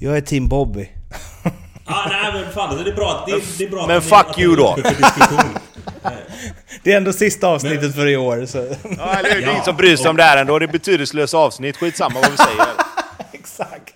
Jag är team Bobby. Ah, nej men fan, det är bra, det är, det är bra Men fuck you då. Det är ändå sista avsnittet för i år, så... Ja, eller hur? Det är Ja. ingen som bryr sig om det här ändå. Det är betydelselöst avsnitt. Skitsamma vad vi säger. Exakt.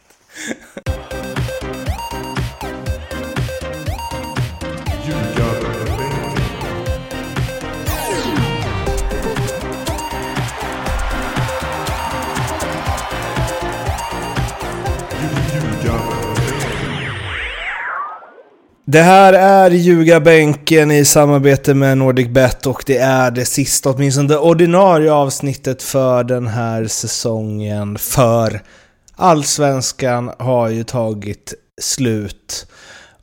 Det här är Ljugarbänken i samarbete med NordicBet och det är det sista, åtminstone det ordinarie avsnittet för den här säsongen. För Allsvenskan har ju tagit slut.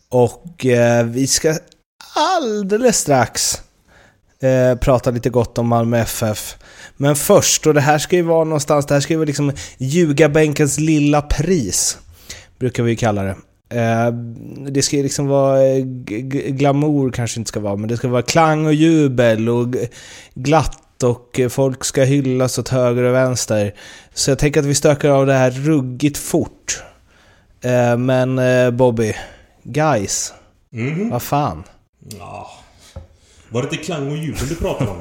Och eh, vi ska alldeles strax eh, prata lite gott om Malmö FF. Men först, och det här ska ju vara någonstans, det här ska ju vara liksom Ljugarbänkens lilla pris. Brukar vi kalla det. Eh, det ska ju liksom vara eh, glamour kanske inte ska vara, men det ska vara klang och jubel och glatt och folk ska hyllas åt höger och vänster. Så jag tänker att vi stökar av det här ruggigt fort. Eh, men Bobby, guys, Mhm. vad fan? Ja. Var det inte klang och jubel du pratade om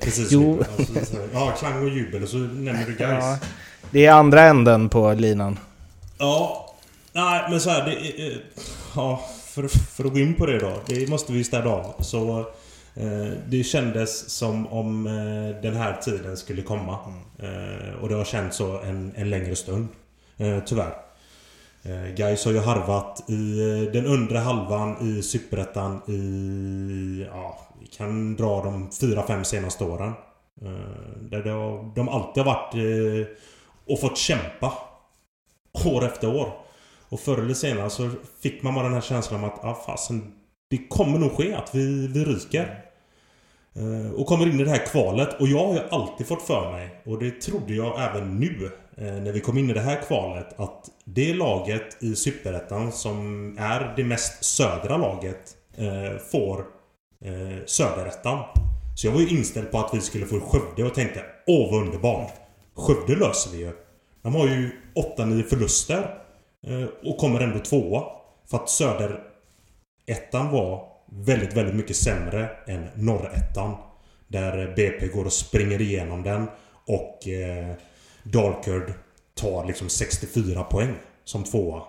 precis Jo. Alltså, ja, klang och jubel och så nämner du guys. Ja. Det är andra änden på linan. Ja. Nej, men så här, det, eh, eh, ja, för, för att gå in på det då. Det måste vi städa av. Så eh, det kändes som om eh, den här tiden skulle komma. Eh, och det har känts så en, en längre stund. Eh, tyvärr. Eh, Gais har ju harvat i eh, den undre halvan i Superettan i... Ja, vi kan dra de fyra, fem senaste åren. Eh, där det har, de alltid har varit eh, och fått kämpa. År efter år. Och förr eller senare så fick man bara den här känslan om att ah, fasen, det kommer nog ske att vi, vi ryker. Eh, och kommer in i det här kvalet. Och jag har ju alltid fått för mig, och det trodde jag även nu eh, när vi kom in i det här kvalet, att det laget i Superettan som är det mest södra laget eh, får eh, Söderettan. Så jag var ju inställd på att vi skulle få Skövde och tänkte Åh vad underbart! Skövde löser vi ju. De har ju 8-9 förluster. Eh, och kommer ändå tvåa. För att Söderettan var väldigt, väldigt mycket sämre än Norrettan. Där eh, BP går och springer igenom den. Och eh, Dalkurd tar liksom 64 poäng som tvåa.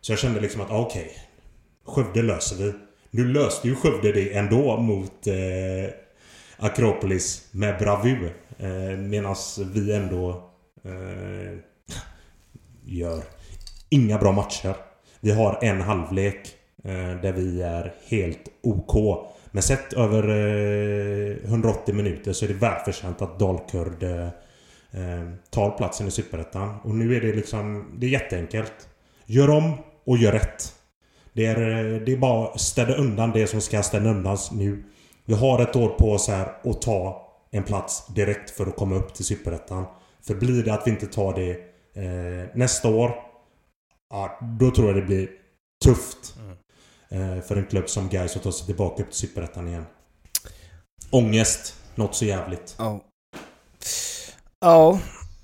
Så jag kände liksom att ah, okej. Skövde löser vi. Nu löste ju Skövde det ändå mot eh, Akropolis med bravur. Eh, Medan vi ändå eh, gör inga bra matcher. Vi har en halvlek eh, där vi är helt OK. Men sett över eh, 180 minuter så är det välförtjänt att Dalkurd eh, tar platsen i Superettan. Och nu är det liksom... Det är jätteenkelt. Gör om och gör rätt. Det är, det är bara att städa undan det som ska städa undan nu. Vi har ett år på oss här att ta en plats direkt för att komma upp till Superettan. För blir det att vi inte tar det eh, nästa år. Ja, då tror jag det blir tufft. Eh, för en klubb som Gais att ta sig tillbaka upp till Superettan igen. Ångest. Något så jävligt. Ja. Ja,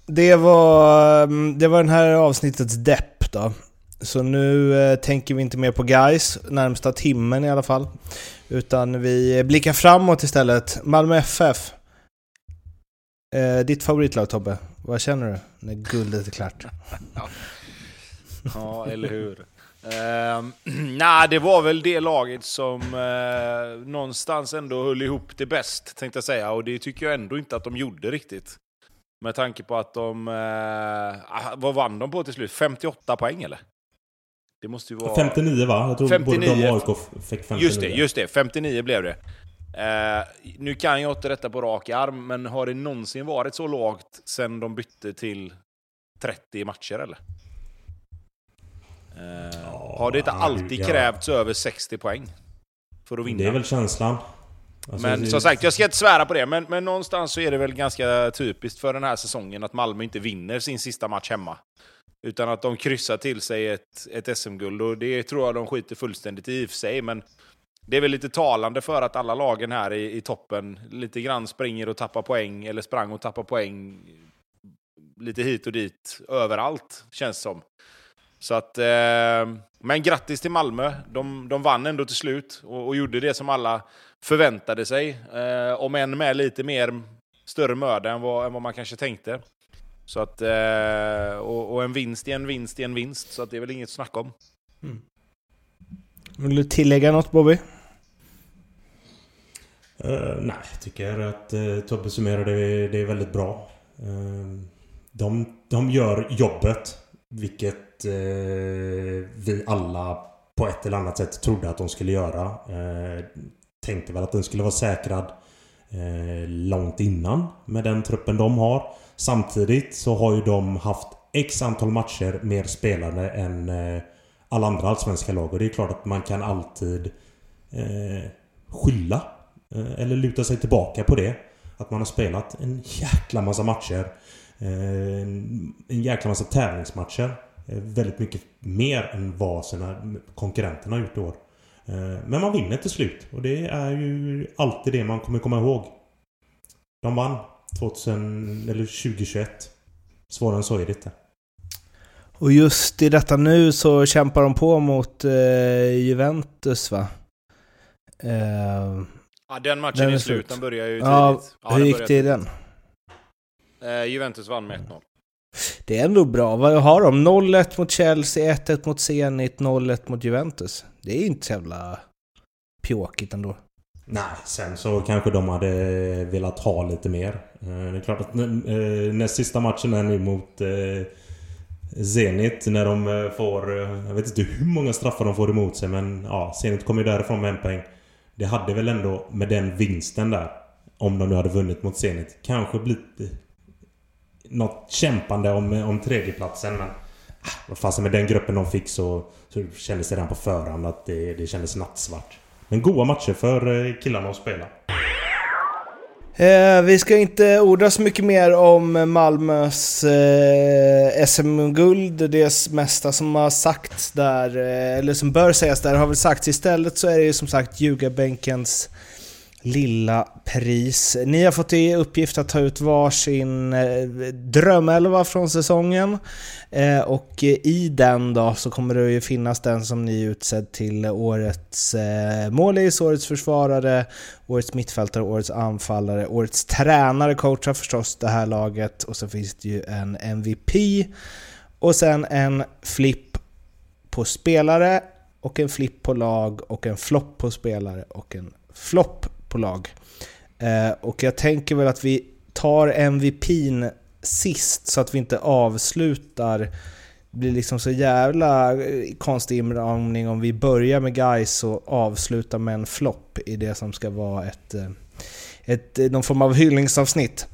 det var, mm, det var den här avsnittets depp då. Så nu eh, tänker vi inte mer på guys närmsta timmen i alla fall. Utan vi blickar framåt istället. Malmö FF. Eh, ditt favoritlag Tobbe, vad känner du när guldet är klart? Ja, eller hur? Ehm, Nej, det var väl det laget som eh, någonstans ändå höll ihop det bäst, tänkte jag säga. Och det tycker jag ändå inte att de gjorde riktigt. Med tanke på att de... Eh, ah, vad vann de på till slut? 58 poäng eller? Det måste ju vara... 59 va? Jag tror 59. både de och AIK fick 59. Just det, just det. 59 blev det. Eh, nu kan jag inte detta på rak arm, men har det någonsin varit så lågt sen de bytte till 30 matcher eller? Eh, har det inte alltid ja. krävts över 60 poäng? För att vinna? Det är väl känslan. Alltså, men det- som sagt, jag ska inte svära på det, men, men någonstans så är det väl ganska typiskt för den här säsongen att Malmö inte vinner sin sista match hemma. Utan att de kryssar till sig ett, ett SM-guld, och det tror jag de skiter fullständigt i i och för sig, men det är väl lite talande för att alla lagen här i, i toppen lite grann springer och tappar poäng, eller sprang och tappar poäng lite hit och dit, överallt, känns som. Så att, eh, men grattis till Malmö. De, de vann ändå till slut och, och gjorde det som alla förväntade sig. Eh, om än med lite mer större möda än vad, än vad man kanske tänkte. Så att, eh, och, och, en vinst i en vinst i en vinst, så att det är väl inget att snacka om. Mm. Vill du tillägga något Bobby? Uh, nej, jag tycker att uh, Tobbe summerar det, det är väldigt bra. Uh, de, de gör jobbet. Vilket eh, vi alla på ett eller annat sätt trodde att de skulle göra. Eh, tänkte väl att den skulle vara säkrad eh, långt innan med den truppen de har. Samtidigt så har ju de haft X antal matcher mer spelare än eh, alla andra allsvenska lag. Och det är klart att man kan alltid eh, skylla Eh, eller luta sig tillbaka på det. Att man har spelat en jäkla massa matcher. Eh, en jäkla massa tävlingsmatcher. Eh, väldigt mycket mer än vad sina konkurrenter har gjort i år. Men man vinner till slut. Och det är ju alltid det man kommer komma ihåg. De vann 2000, eller 2021. Svårare än så är det inte. Och just i detta nu så kämpar de på mot eh, Juventus va? Eh, Ja, den matchen den är slut. Den börjar ju tidigt. Ja, ja hur gick det i den? Eh, Juventus vann med 1-0. Det är ändå bra. Vad har de? 0-1 mot Chelsea, 1-1 mot Zenit, 0-1 mot Juventus. Det är inte så jävla pjåkigt ändå. Nej, sen så kanske de hade velat ha lite mer. Eh, det är klart att eh, näst sista matchen är nu mot eh, Zenit när de får... Jag vet inte hur många straffar de får emot sig men ja, Zenit kommer ju därifrån med en poäng. Det hade väl ändå med den vinsten där Om de nu hade vunnit mot Zenit Kanske blivit något kämpande om, om tredjeplatsen men ah, Vad fasen med den gruppen de fick så, så kändes det redan på förhand att det, det kändes nattsvart Men goda matcher för eh, killarna att spela Eh, vi ska inte orda så mycket mer om Malmös eh, SM-guld. Det mesta som har sagts där, eh, eller som bör sägas där, har väl sagts. Istället så är det ju som sagt ljugarbänkens lilla pris. Ni har fått i uppgift att ta ut varsin eh, drömelva från säsongen. Eh, och i den då så kommer det ju finnas den som ni utsedd till årets eh, målis, årets försvarare, årets mittfältare, årets anfallare, årets tränare, coachar förstås det här laget och så finns det ju en MVP. Och sen en flipp på spelare och en flipp på lag och en flopp på spelare och en flopp på lag. Eh, och jag tänker väl att vi tar MVPn sist så att vi inte avslutar det blir liksom så jävla eh, konstig inramning om vi börjar med guys och avslutar med en flopp i det som ska vara ett, eh, ett, någon form av hyllningsavsnitt.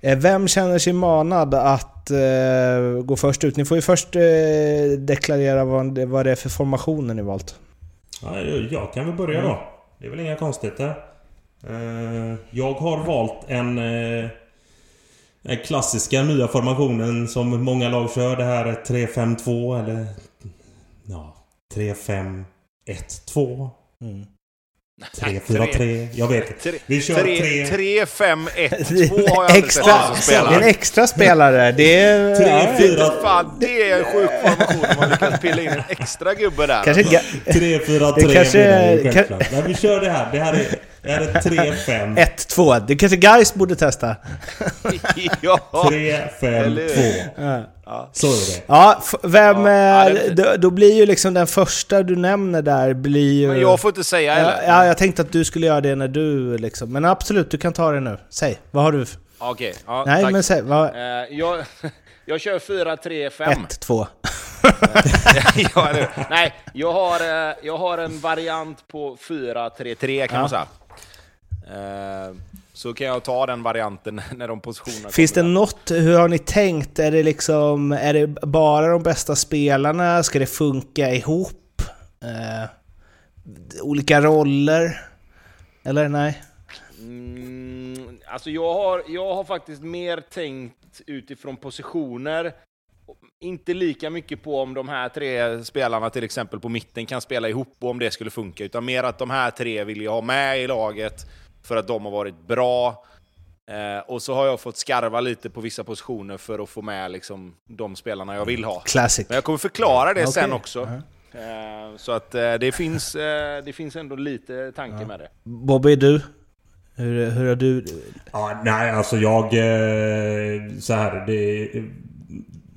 Vem känner sig manad att uh, gå först ut? Ni får ju först uh, deklarera vad det, vad det är för formationer ni valt. Ja, jag kan väl börja då. Det är väl inga konstigheter. Eh, jag har valt en... Eh, den klassiska nya formationen som många lag kör. Det här är 3-5-2 eller... Ja, 3-5-1-2. Mm. 3-4-3, jag vet Vi kör 3-5-1-2 har jag extra, aldrig sett Det är en extra spelare. Det är... 3, 4, fan, det är en sjuk formation om man lyckas pilla in en extra gubbe där. 3-4-3 kanske... Kan... Nej, vi kör det här. Det här är är det 3-5? 1-2. Det kanske Guys borde testa. ja! 3-5-2. Ja. Så är det. Ja, vem... Ja, då, då, blir ju liksom den första du nämner där blir ju... Men jag får inte säga eller? Ja, jag tänkte att du skulle göra det när du liksom... Men absolut, du kan ta det nu. Säg, vad har du? Okej, okay, ja, Nej, tack. men säg, vad... Uh, jag, jag kör 4-3-5. 1-2. ja, Nej, jag har, eh, jag har en variant på 4-3-3 kan ja. man säga. Eh, så kan jag ta den varianten när de positionerna Finns det något, hur har ni tänkt? Är det liksom, är det bara de bästa spelarna? Ska det funka ihop? Eh, olika roller? Eller nej? Mm, alltså jag har, jag har faktiskt mer tänkt utifrån positioner. Inte lika mycket på om de här tre spelarna till exempel på mitten kan spela ihop och om det skulle funka, utan mer att de här tre vill jag ha med i laget för att de har varit bra. Eh, och så har jag fått skarva lite på vissa positioner för att få med liksom, de spelarna jag vill ha. Classic. Men jag kommer förklara det Okej. sen också. Ja. Eh, så att eh, det, finns, eh, det finns ändå lite tanke med det. Bobby, du? Hur, hur har du... Ja, nej, alltså jag... eh, Så här, det...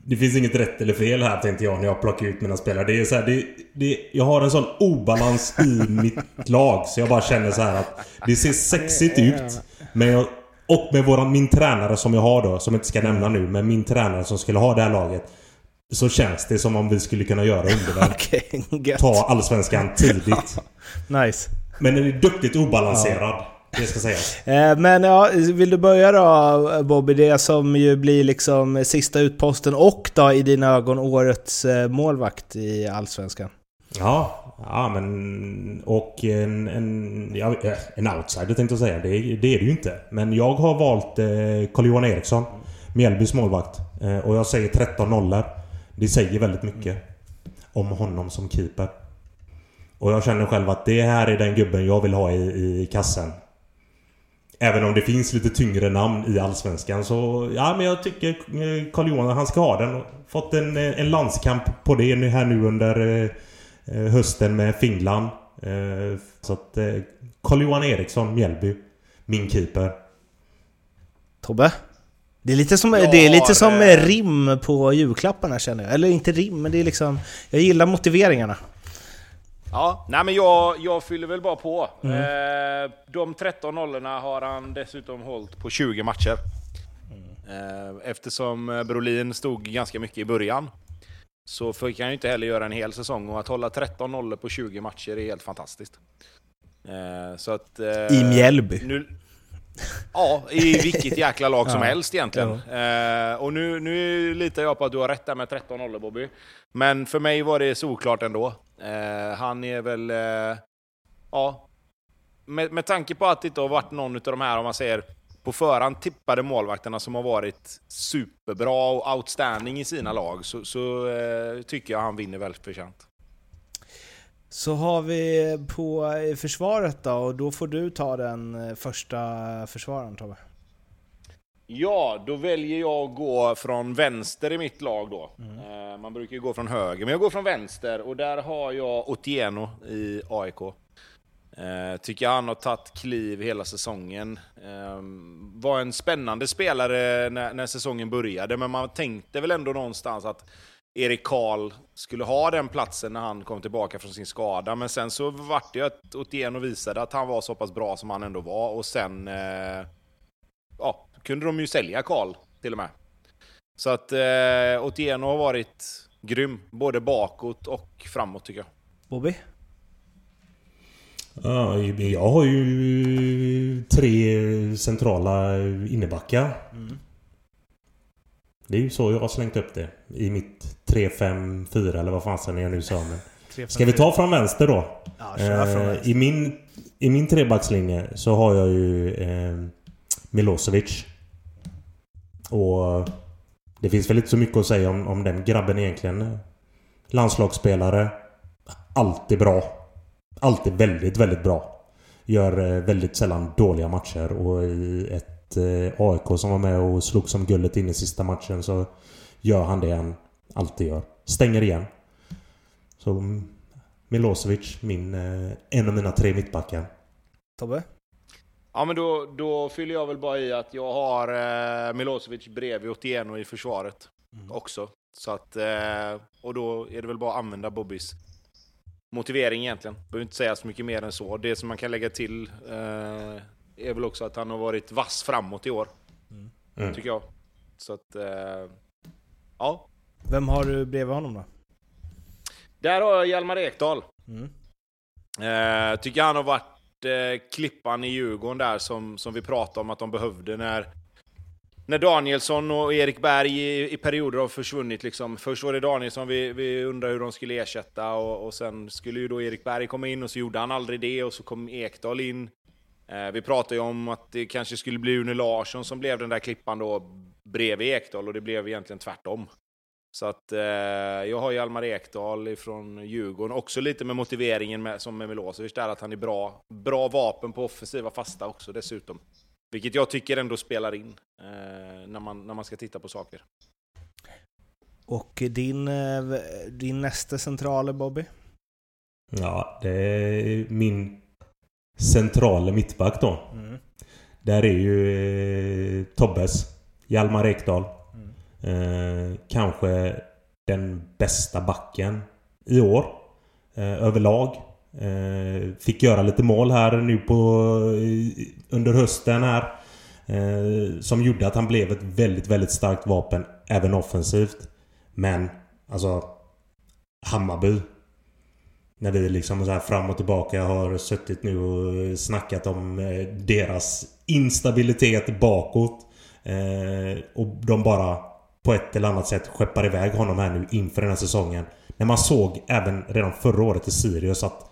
Det finns inget rätt eller fel här tänkte jag när jag plockar ut mina spelare. Det är så här, det, det, jag har en sån obalans i mitt lag så jag bara känner så här att det ser sexigt ut. Men jag, och med våran, min tränare som jag har då, som jag inte ska nämna nu, men min tränare som skulle ha det här laget. Så känns det som om vi skulle kunna göra underverk. Gött. Ta Allsvenskan tidigt. Nice. Men den är duktigt obalanserad. Det ska sägas. Eh, Men ja, vill du börja då Bobby? Det som ju blir liksom sista utposten och då i dina ögon årets eh, målvakt i Allsvenskan. Ja, ja men... Och en... En, ja, en outsider tänkte jag säga. Det, det är det ju inte. Men jag har valt eh, Carl-Johan Eriksson. Mjällbys målvakt. Eh, och jag säger 13 nollor. Det säger väldigt mycket. Om honom som keeper. Och jag känner själv att det här är den gubben jag vill ha i, i kassen. Även om det finns lite tyngre namn i Allsvenskan så... Ja men jag tycker eh, Carl-Johan han ska ha den. Fått en, eh, en landskamp på det nu här nu under eh, hösten med Finland. Eh, Så att eh, Carl-Johan Eriksson, Mjällby. Min keeper. Tobbe? Det är lite som, Jag det är lite som rim på julklapparna känner jag. Eller inte rim, men det är liksom... Jag gillar motiveringarna. Ja, nej men jag, jag fyller väl bara på. Eh, de 13 nollorna har han dessutom hållit på 20 matcher. Eh, eftersom eh, Brolin stod ganska mycket i början så fick han ju inte heller göra en hel säsong och att hålla 13 nollor på 20 matcher är helt fantastiskt. Eh, så att, eh, I Mjällby. Nu, ja, i vilket jäkla lag som Ja. helst egentligen. Eh, och nu, nu litar jag på att du har rätt där med 13 nollor Bobby. Men för mig var det såklart ändå. Eh, han är väl... Eh, ja. Med, med tanke på att det inte har varit någon av de här, om man säger på förhand tippade målvakterna som har varit superbra och outstanding i sina lag, så, så eh, tycker jag han vinner väldigt förtjänt. Så har vi på försvaret då, och då får du ta den eh, första försvararen Tobbe. Ja, då väljer jag att gå från vänster i mitt lag då. Eh, man brukar ju gå från höger, men jag går från vänster och där har jag Otieno i AIK. Eh, tycker han har tagit kliv hela säsongen. Var en spännande spelare när, när säsongen började, men man tänkte väl ändå någonstans att Erik Karl skulle ha den platsen när han kom tillbaka från sin skada. Men sen så vart det ju att Otieno visade att han var så pass bra som han ändå var och sen eh, ja, kunde de ju sälja Karl till och med. Så att eh, Otieno har varit grym, både bakåt och framåt tycker jag. Bobby? Ja, jag har ju tre centrala innebackar. Det är ju så jag har slängt upp det. I mitt 3-5-4 eller vad fasen jag nu sa. Men. Ska vi ta från vänster då? Ja, kör från Eh, vänster. I min, I min trebackslinje så har jag ju eh, Milosevic. Och det finns väl inte så mycket att säga om, om den grabben egentligen. Landslagsspelare. Alltid bra. Alltid väldigt, väldigt bra. Gör eh, väldigt sällan dåliga matcher och i ett eh, AIK som var med och slog som gullet in i sista matchen så gör han det han alltid gör. Stänger igen. Så mm, Milosevic, min, eh, en av mina tre mittbackar. Tobbe? Ja men då, då fyller jag väl bara i att jag har eh, Milosevic bredvid Otieno i försvaret också. Så att, eh, och då är det väl bara att använda Bobbys motivering egentligen. Behöver inte säga så mycket mer än så. Det som man kan lägga till eh, är väl också att han har varit vass framåt i år. Mm. Tycker jag. Så att, eh, ja. Vem har du bredvid honom då? Där har jag Hjalmar Ekdal. Mm. Eh, tycker han har varit eh, klippan i Djurgården där som, som vi pratade om att de behövde när, när Danielsson och Erik Berg i, i perioder har försvunnit. Liksom. Först var det Danielsson vi, vi undrade hur de skulle ersätta och, och sen skulle ju då Erik Berg komma in och så gjorde han aldrig det och så kom Ekdal in. Eh, vi pratade ju om att det kanske skulle bli Une Larsson som blev den där klippan då bredvid Ekdal och det blev egentligen tvärtom. Så att eh, jag har Hjalmar Ekdal från Djurgården, också lite med motiveringen med, som med Milosevic där, att han är bra, bra vapen på offensiva fasta också dessutom. Vilket jag tycker ändå spelar in eh, när, man, när man ska titta på saker. Och din, eh, din nästa centrala Bobby? Ja, det är min centrala mittback då. Mm. Där är ju eh, Tobbes, Hjalmar Ekdal. Mm. Eh, kanske den bästa backen i år. Eh, överlag. Eh, fick göra lite mål här nu på under hösten här. Eh, som gjorde att han blev ett väldigt, väldigt starkt vapen även offensivt. Men alltså Hammarby. När vi liksom så här fram och tillbaka har suttit nu och snackat om eh, deras instabilitet bakåt. Eh, och de bara på ett eller annat sätt skeppar iväg honom här nu inför den här säsongen. När man såg även redan förra året i Sirius att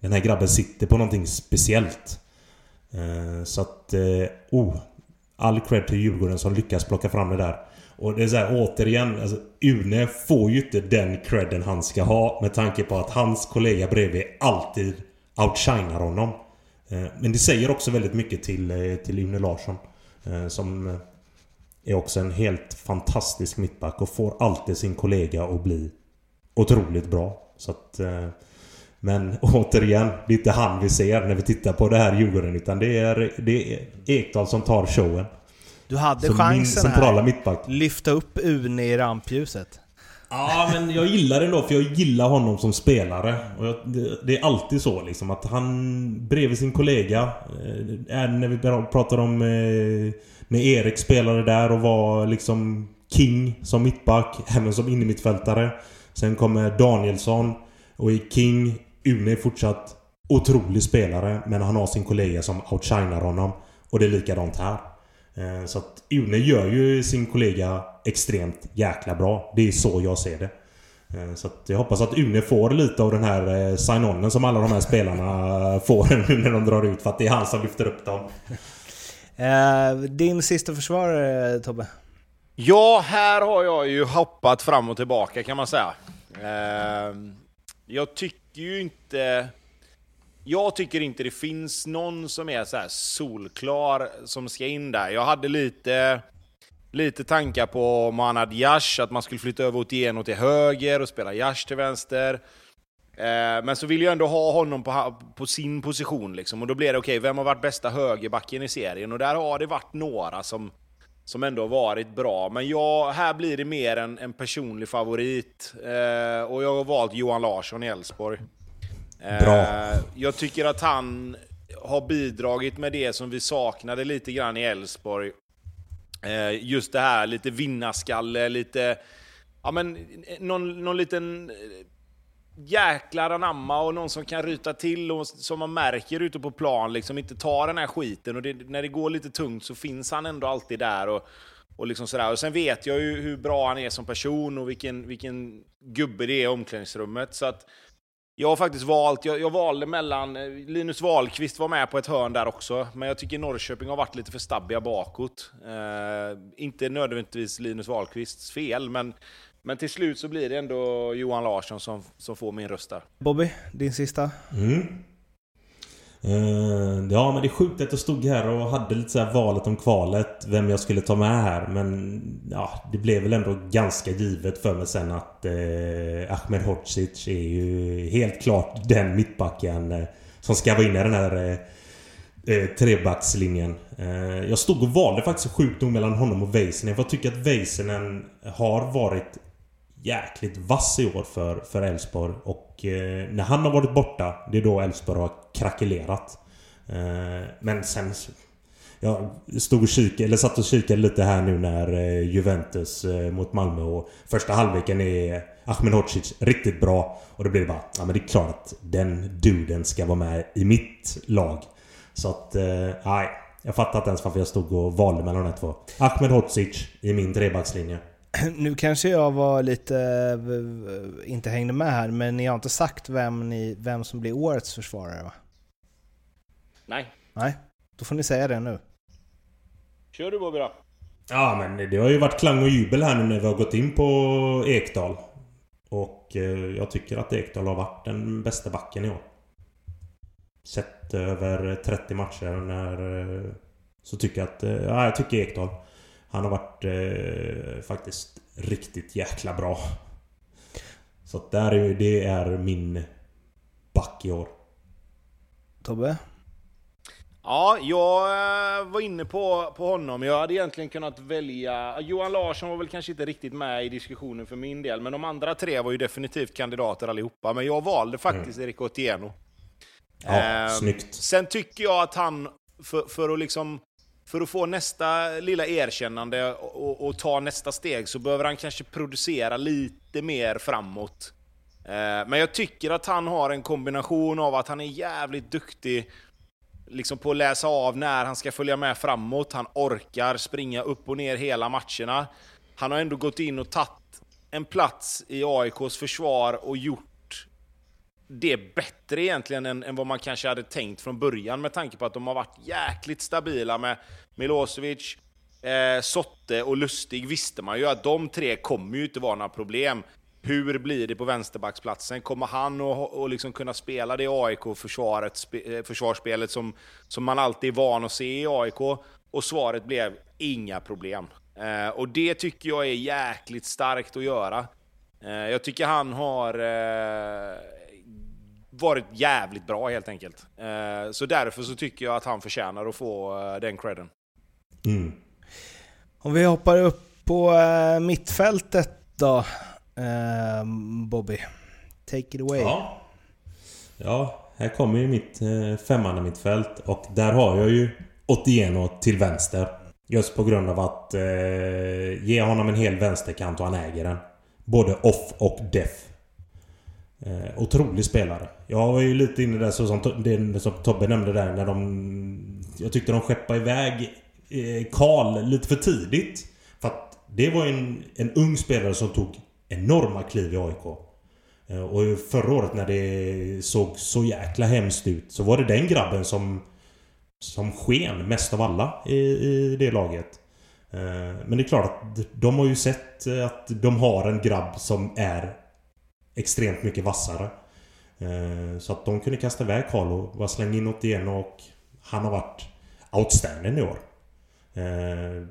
den här grabben sitter på någonting speciellt. Eh, så att... Eh, oh, all cred till Djurgården som lyckas plocka fram det där. Och det är så här, återigen, alltså, Une får ju inte den credden han ska ha med tanke på att hans kollega bredvid alltid outshinar honom. Eh, men det säger också väldigt mycket till, eh, till Une Larsson. Eh, som är också en helt fantastisk mittback och får alltid sin kollega att bli otroligt bra. Så att... Men återigen, det är inte han vi ser när vi tittar på det här Djurgården. Utan det är, det är Ekdal som tar showen. Du hade Som chansen centrala här. Mittback. Lyfta upp Une i rampljuset. Ja, men jag gillar det ändå för jag gillar honom som spelare. Och jag, det, det, är alltid så liksom att han bredvid sin kollega. Eh, när vi pratar om eh, när Erik spelade där och var liksom King som mittback, även som innermittfältare. Sen kommer Danielsson och i King Une är fortsatt otrolig spelare men han har sin kollega som outshinar honom. Och det är likadant här. Eh, så att Une gör ju sin kollega extremt jäkla bra. Det är så jag ser det. Eh, så att jag hoppas att Une får lite av den här eh, sign-onen som alla de här spelarna får nu när de drar ut. För att det är han som lyfter upp dem. Din sista försvarare Tobbe? Ja, här har jag ju hoppat fram och tillbaka kan man säga. Jag tycker ju inte... Jag tycker inte det finns någon som är så solklar som ska in där. Jag hade lite, lite tankar på Mohanad Yash, att man skulle flytta över Otieno till höger och spela Yash till vänster. Eh, men så vill jag ändå ha honom på, på sin position. Liksom. Och då blir det okej, okay, vem har varit bästa högerbacken i serien? Och där har det varit några som, som ändå har varit bra. Men jag, här blir det mer en, en personlig favorit. Eh, och jag har valt Johan Larsson i Elfsborg. Bra. Eh, jag tycker att han har bidragit med det som vi saknade lite grann i Elfsborg. Eh, just det här lite vinnarskalle, lite... Ja men, någon, någon liten eh, jäklar anamma och någon som kan ryta till och som man märker ute på plan liksom inte tar den här skiten. Och det, när det går lite tungt så finns han ändå alltid där. Och, och, liksom sådär. och sen vet jag ju hur bra han är som person och vilken, vilken gubbe det är i omklädningsrummet. Så att jag har faktiskt valt, jag, jag, valde mellan, eh, Linus Wahlqvist var med på ett hörn där också, men jag tycker Norrköping har varit lite för stabbiga bakåt. Eh, inte nödvändigtvis Linus Wahlqvists fel, men, men till slut så blir det ändå Johan Larsson som, som får min röst där. Bobby, din sista? Mm. Eh, ja men det är sjukt att jag stod här och hade lite så valet om kvalet Vem jag skulle ta med här. Men ja Det blev väl ändå ganska givet för mig sen att eh, Ahmed Hodzic är ju helt klart den mittbacken eh, Som ska vara inne i den här eh, eh trebackslinjen. Eh, jag stod och valde faktiskt sjukt nog mellan honom och Väisänen. För jag tycker att Väisänen har varit jäkligt vass i år för, för Elfsborg. Och eh, när han har varit borta, det är då Elfsborg har krackelerat. Eh, men sen... Jag stod och kikade, eller satt och kikade lite här nu när eh, Juventus eh, mot Malmö och första halvleken är Ahmed Hodzic riktigt bra. Och då blir det bara, ja men det är klart att den duden ska vara med i mitt lag. Så att, eh, nej. Jag fattar inte ens varför jag stod och valde mellan de här två. Ahmed Hodzic i min trebackslinje. nu kanske jag var lite, inte hängde med här, men ni har inte sagt vem, ni, vem som blir årets försvarare va? Nej. Nej, då får ni säga det nu. Kör du Bobby då. Ja men det har ju varit klang och jubel här nu när vi har gått in på Ekdal. Och eh, jag tycker att Ekdal har varit den bästa backen i år. Sett över 30 matcher när... Eh, Så tycker jag att... Eh, ja, jag tycker Ekdal. Han har varit eh, faktiskt riktigt jäkla bra. Så att där är, det är min back i år. Tobbe? Ja, jag eh, var inne på, på honom. Jag hade egentligen kunnat välja... Johan Larsson var väl kanske inte riktigt med i diskussionen för min del, men de andra tre var ju definitivt kandidater allihopa. Men jag valde faktiskt mm. Erik Otieno. Ja, eh, snyggt. Sen tycker jag att han, för, för att liksom för att få nästa lilla erkännande och, och, ta nästa steg så behöver han kanske producera lite mer framåt. Eh, men jag tycker att han har en kombination av att han är jävligt duktig liksom på att läsa av när han ska följa med framåt. Han orkar springa upp och ner hela matcherna. Han har ändå gått in och tagit en plats i AIKs försvar och gjort det är bättre egentligen än, än vad man kanske hade tänkt från början med tanke på att de har varit jäkligt stabila med Milosevic, eh, Sotte och Lustig visste man ju att de tre kommer ju inte vara några problem. Hur blir det på vänsterbacksplatsen? Kommer han att och liksom kunna spela det AIK-försvaret, eh, försvarsspelet som, som man alltid är van att se i AIK? Och svaret blev inga problem. Eh, och det tycker jag är jäkligt starkt att göra. Eh, jag tycker han har eh, varit jävligt bra helt enkelt. Eh, så därför så tycker jag att han förtjänar att få eh, den credden. Mm. Om vi hoppar upp på mittfältet då. Bobby, take it away. Ja, ja här kommer ju mitt eh, femmande mittfält och där har jag ju Otieno till vänster. Just på grund av att eh, ge honom en hel vänsterkant och han äger den. Både off och def. Eh, otrolig spelare. Jag var ju lite inne där så som, det, som Tobbe nämnde där när de... Jag tyckte de skeppade iväg eh, Karl lite för tidigt. För att det var en, en ung spelare som tog enorma kliv i AIK. Eh, och förra året när det såg så jäkla hemskt ut så var det den grabben som som sken mest av alla i, i det laget. Eh, men det är klart att de har ju sett att de har en grabb som är extremt mycket vassare. Eh, så att de kunde kasta iväg Carlo, och bara slänga in något igen och han har varit outstanding i år. Eh,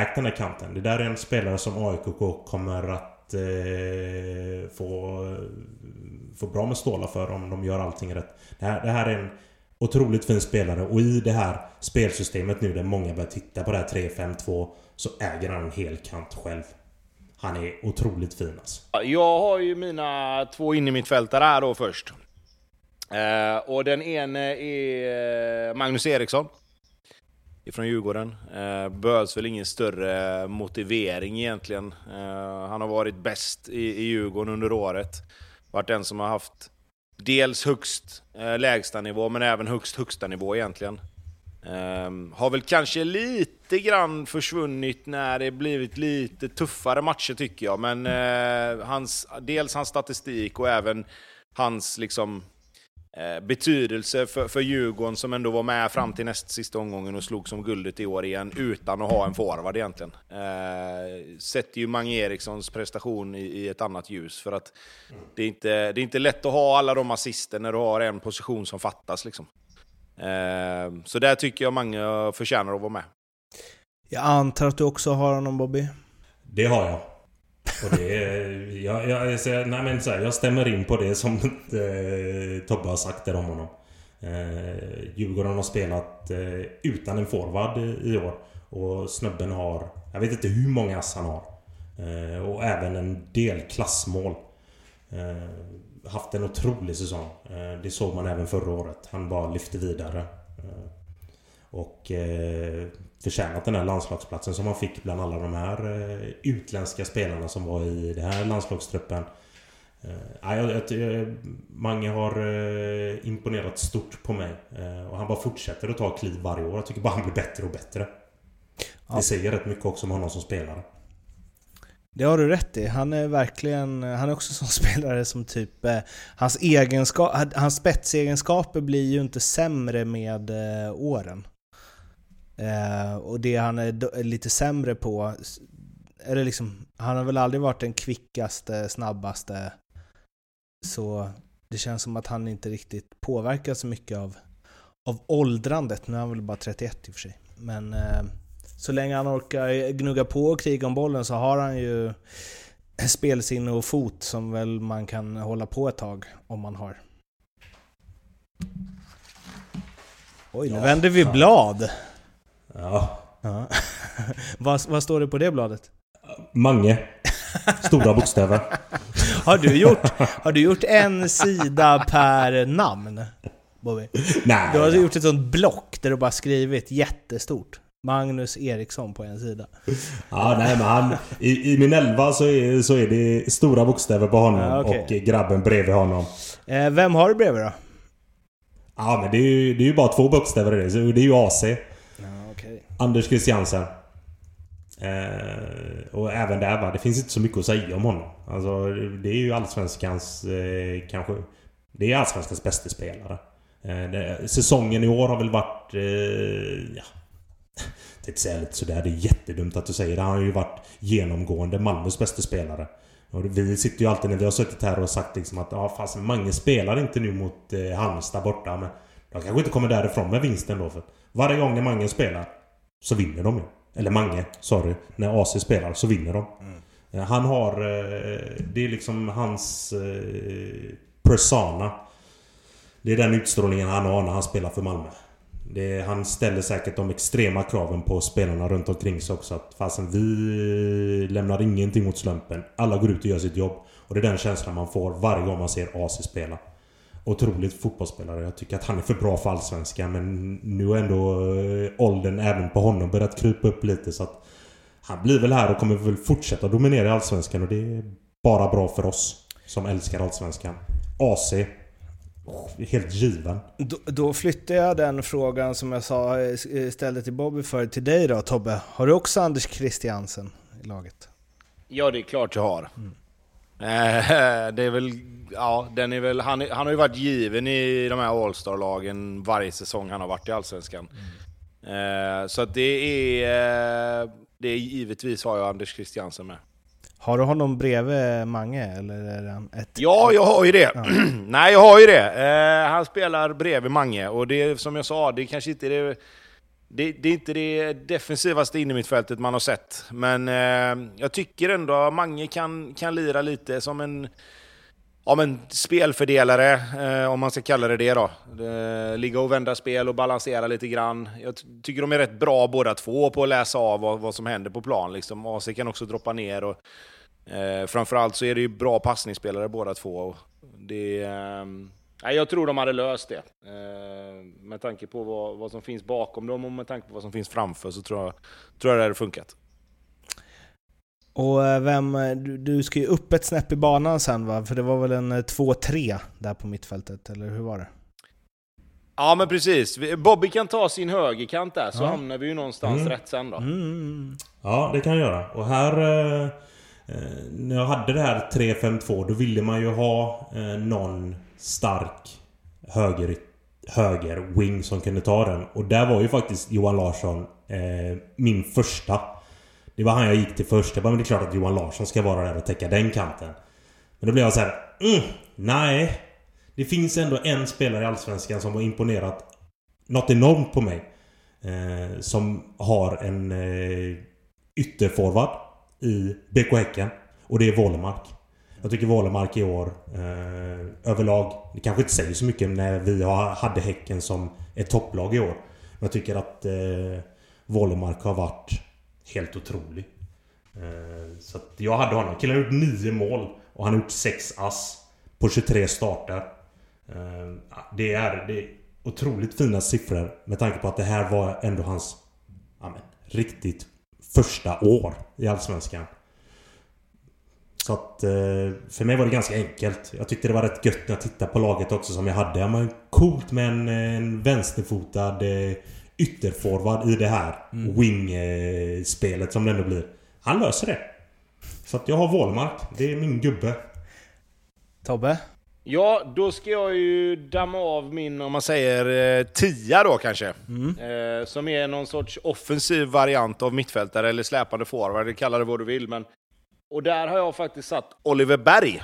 ägt den här kanten. Det där är en spelare som AIK kommer att eh, få, få bra med stålar för om de gör allting rätt. Det här, det här är en otroligt fin spelare och i det här spelsystemet nu där många börjar titta på det här 3-5-2 så äger han en hel kant själv. Han är otroligt fin alltså. Jag har ju mina två in i mitt här då först. Eh, och den ene är eh, Magnus Eriksson ifrån Djurgården. Eh, behövs väl ingen större motivering egentligen. Eh, han har varit bäst i, i Djurgården under året. Varit den som har haft dels högst eh, lägsta nivå men även högst högsta nivå egentligen. Um, har väl kanske lite grann försvunnit när det blivit lite tuffare matcher tycker jag. Men uh, hans, dels hans statistik och även hans liksom uh, betydelse för, för Djurgården som ändå var med fram till näst sista omgången och slog som guldet i år igen utan att ha en forward egentligen. Uh, sätter ju Mange Erikssons prestation i, i, ett annat ljus för att det är, inte, det är inte lätt att ha alla de assister när du har en position som fattas. Liksom. Eh, så där tycker jag Mange förtjänar att vara med. Jag antar att du också har honom Bobby? Det har jag. Och det jag, jag, nej men så här, jag stämmer in på det som eh, Tobbe har sagt där om honom. Eh, Djurgården har spelat eh, utan en forward i, i år. Och snubben har, jag vet inte hur många ass han har. Eh, och även en del klassmål. Eh, haft en otrolig säsong. Eh, det såg man även förra året. Han bara lyfte vidare. Eh, och eh, förtjänat den här landslagsplatsen som han fick bland alla de här utländska spelarna som var i den här landslagstruppen. Mange har imponerat stort på mig. Och han bara fortsätter att ta kliv varje år. Jag tycker bara han blir bättre och bättre. Det säger rätt mycket också om honom som spelare. Det har du rätt i. Han är verkligen, han är också en sån spelare som typ, eh, hans, egenska, hans spetsegenskaper blir ju inte sämre med eh, åren. Eh, och det han är lite sämre på, eller liksom, han har väl aldrig varit den kvickaste, snabbaste. Så det känns som att han inte riktigt påverkas så mycket av, av åldrandet. Nu är han väl bara 31 i och för sig. Men eh, så länge han orkar gnugga på och kriga om bollen så har han ju spelsinne och fot som väl man kan hålla på ett tag om man har. Oj, nu Ja, vänder vi fan. blad. Ja. Ja. vad, vad står det på det bladet? Mange. Stora bokstäver. Har du gjort, har du gjort en sida per namn? Bobby? Nej. Du har gjort ett sånt block där du bara skrivit jättestort. Magnus Eriksson på en sida. Ja, nej men han... I, i min elva så är, så är det stora bokstäver på honom Ja, okej. och grabben bredvid honom. Eh, vem har du bredvid då? Ja men det är ju, det är ju bara två bokstäver i det. Så det är ju AC. Ja, okej. Anders Christiansen. Eh, och även där va, det finns inte så mycket att säga om honom. Alltså det är ju Allsvenskans eh, kanske... Det är Allsvenskans bästa spelare. Eh, det, säsongen i år har väl varit... Eh, ja, tänkte säga lite sådär, det är jättedumt att du säger det. Han har ju varit genomgående Malmös bästa spelare. Och vi sitter ju alltid när vi har suttit här och sagt liksom att ja, fast Mange spelar inte nu mot eh, Halmstad borta men de kanske inte kommer därifrån med vinsten då för varje gång när Mange spelar så vinner de ju. Eller Mange, sorry. När AC spelar så vinner de. Eh, Han har... eh, Det är liksom hans eh, persona. Det är den utstrålningen han har när han spelar för Malmö. Det, han ställer säkert de extrema kraven på spelarna runt omkring sig också. Att fasen vi lämnar ingenting åt slumpen. Alla går ut och gör sitt jobb. Och det är den känslan man får varje gång man ser AC spela. Otroligt fotbollsspelare. Jag tycker att han är för bra för Allsvenskan. Men nu har ändå eh, åldern även på honom börjat krypa upp lite. Så att han blir väl här och kommer väl fortsätta dominera i Allsvenskan. Och det är bara bra för oss som älskar Allsvenskan. AC oh, Helt given. Då, då flyttar jag den frågan som jag sa, eh, ställde till Bobby för till dig då Tobbe. Har du också Anders Christiansen i laget? Ja, det är klart jag har. Eh, det är väl, ja, den är väl, han, han har ju varit given i de här All-star-lagen varje säsong han har varit i Allsvenskan. Eh, så att det är, eh, det är givetvis har jag Anders Christiansen med. Har du honom bredvid Mange eller är han ett... Ja, jag har ju det. Nej, jag har ju det. Eh, han spelar bredvid Mange och det som jag sa, det kanske inte är det, det, det är inte det defensivaste innermittfältet man har sett. Men eh, jag tycker ändå att Mange kan, kan lira lite som en, ja, men spelfördelare, eh, om man ska kalla det det då. Eh, ligga och vända spel och balansera lite grann. Jag ty- tycker de är rätt bra båda två på att läsa av vad, vad som händer på plan. Liksom. AC kan också droppa ner. Och, Eh, framförallt så är det ju bra passningsspelare båda två. Och Det, eh, jag tror de hade löst det. Eh, med tanke på vad, vad som finns bakom dem och med tanke på vad som finns framför så tror jag, tror jag det hade funkat. Och eh, vem, eh, du, du ska ju upp ett snäpp i banan sen va? För det var väl en eh, 2-3 där på mittfältet, eller hur var det? Ja men precis. Bobby kan ta sin högerkant där så Ja. hamnar vi ju någonstans Mm. rätt sen då. Mm. Ja, det kan jag göra. Och här... Eh, eh, när jag hade det här 3-5-2 då ville man ju ha eh, någon stark höger, höger wing som kunde ta den. Och där var ju faktiskt Johan Larsson eh, min första. Det var han jag gick till först. Jag bara, men det är klart att Johan Larsson ska vara där och täcka den kanten. Men då blev jag så här, mm, nej. Det finns ändå en spelare i Allsvenskan som har imponerat något enormt på mig. Eh, som har en eh, ytterforward i BK Häcken. Och det är Wålemark. Jag tycker Wålemark i år eh, överlag, det kanske inte säger så mycket när vi har, hade Häcken som ett topplag i år. Men jag tycker att eh, Wålemark har varit helt otrolig. Eh, så att jag hade honom. Killen har gjort 9 mål och han har gjort 6 ass på 23 starter. Eh, det, är, det är otroligt fina siffror med tanke på att det här var ändå hans amen, riktigt första år i Allsvenskan. Så att eh, för mig var det ganska enkelt. Jag tyckte det var rätt gött när jag tittade på laget också som jag hade. Ja, men coolt med en, en vänsterfotad eh, ytterforward i det här wing-spelet som det ändå blir. Han löser det. Så att jag har Wålmark. Det är min gubbe. Tobbe? Ja, då ska jag ju damma av min, om man säger, eh, tia då kanske. Eh, som är någon sorts offensiv variant av mittfältare eller släpande forward, kalla det vad du vill. Men... Och där har jag faktiskt satt Oliver Berg.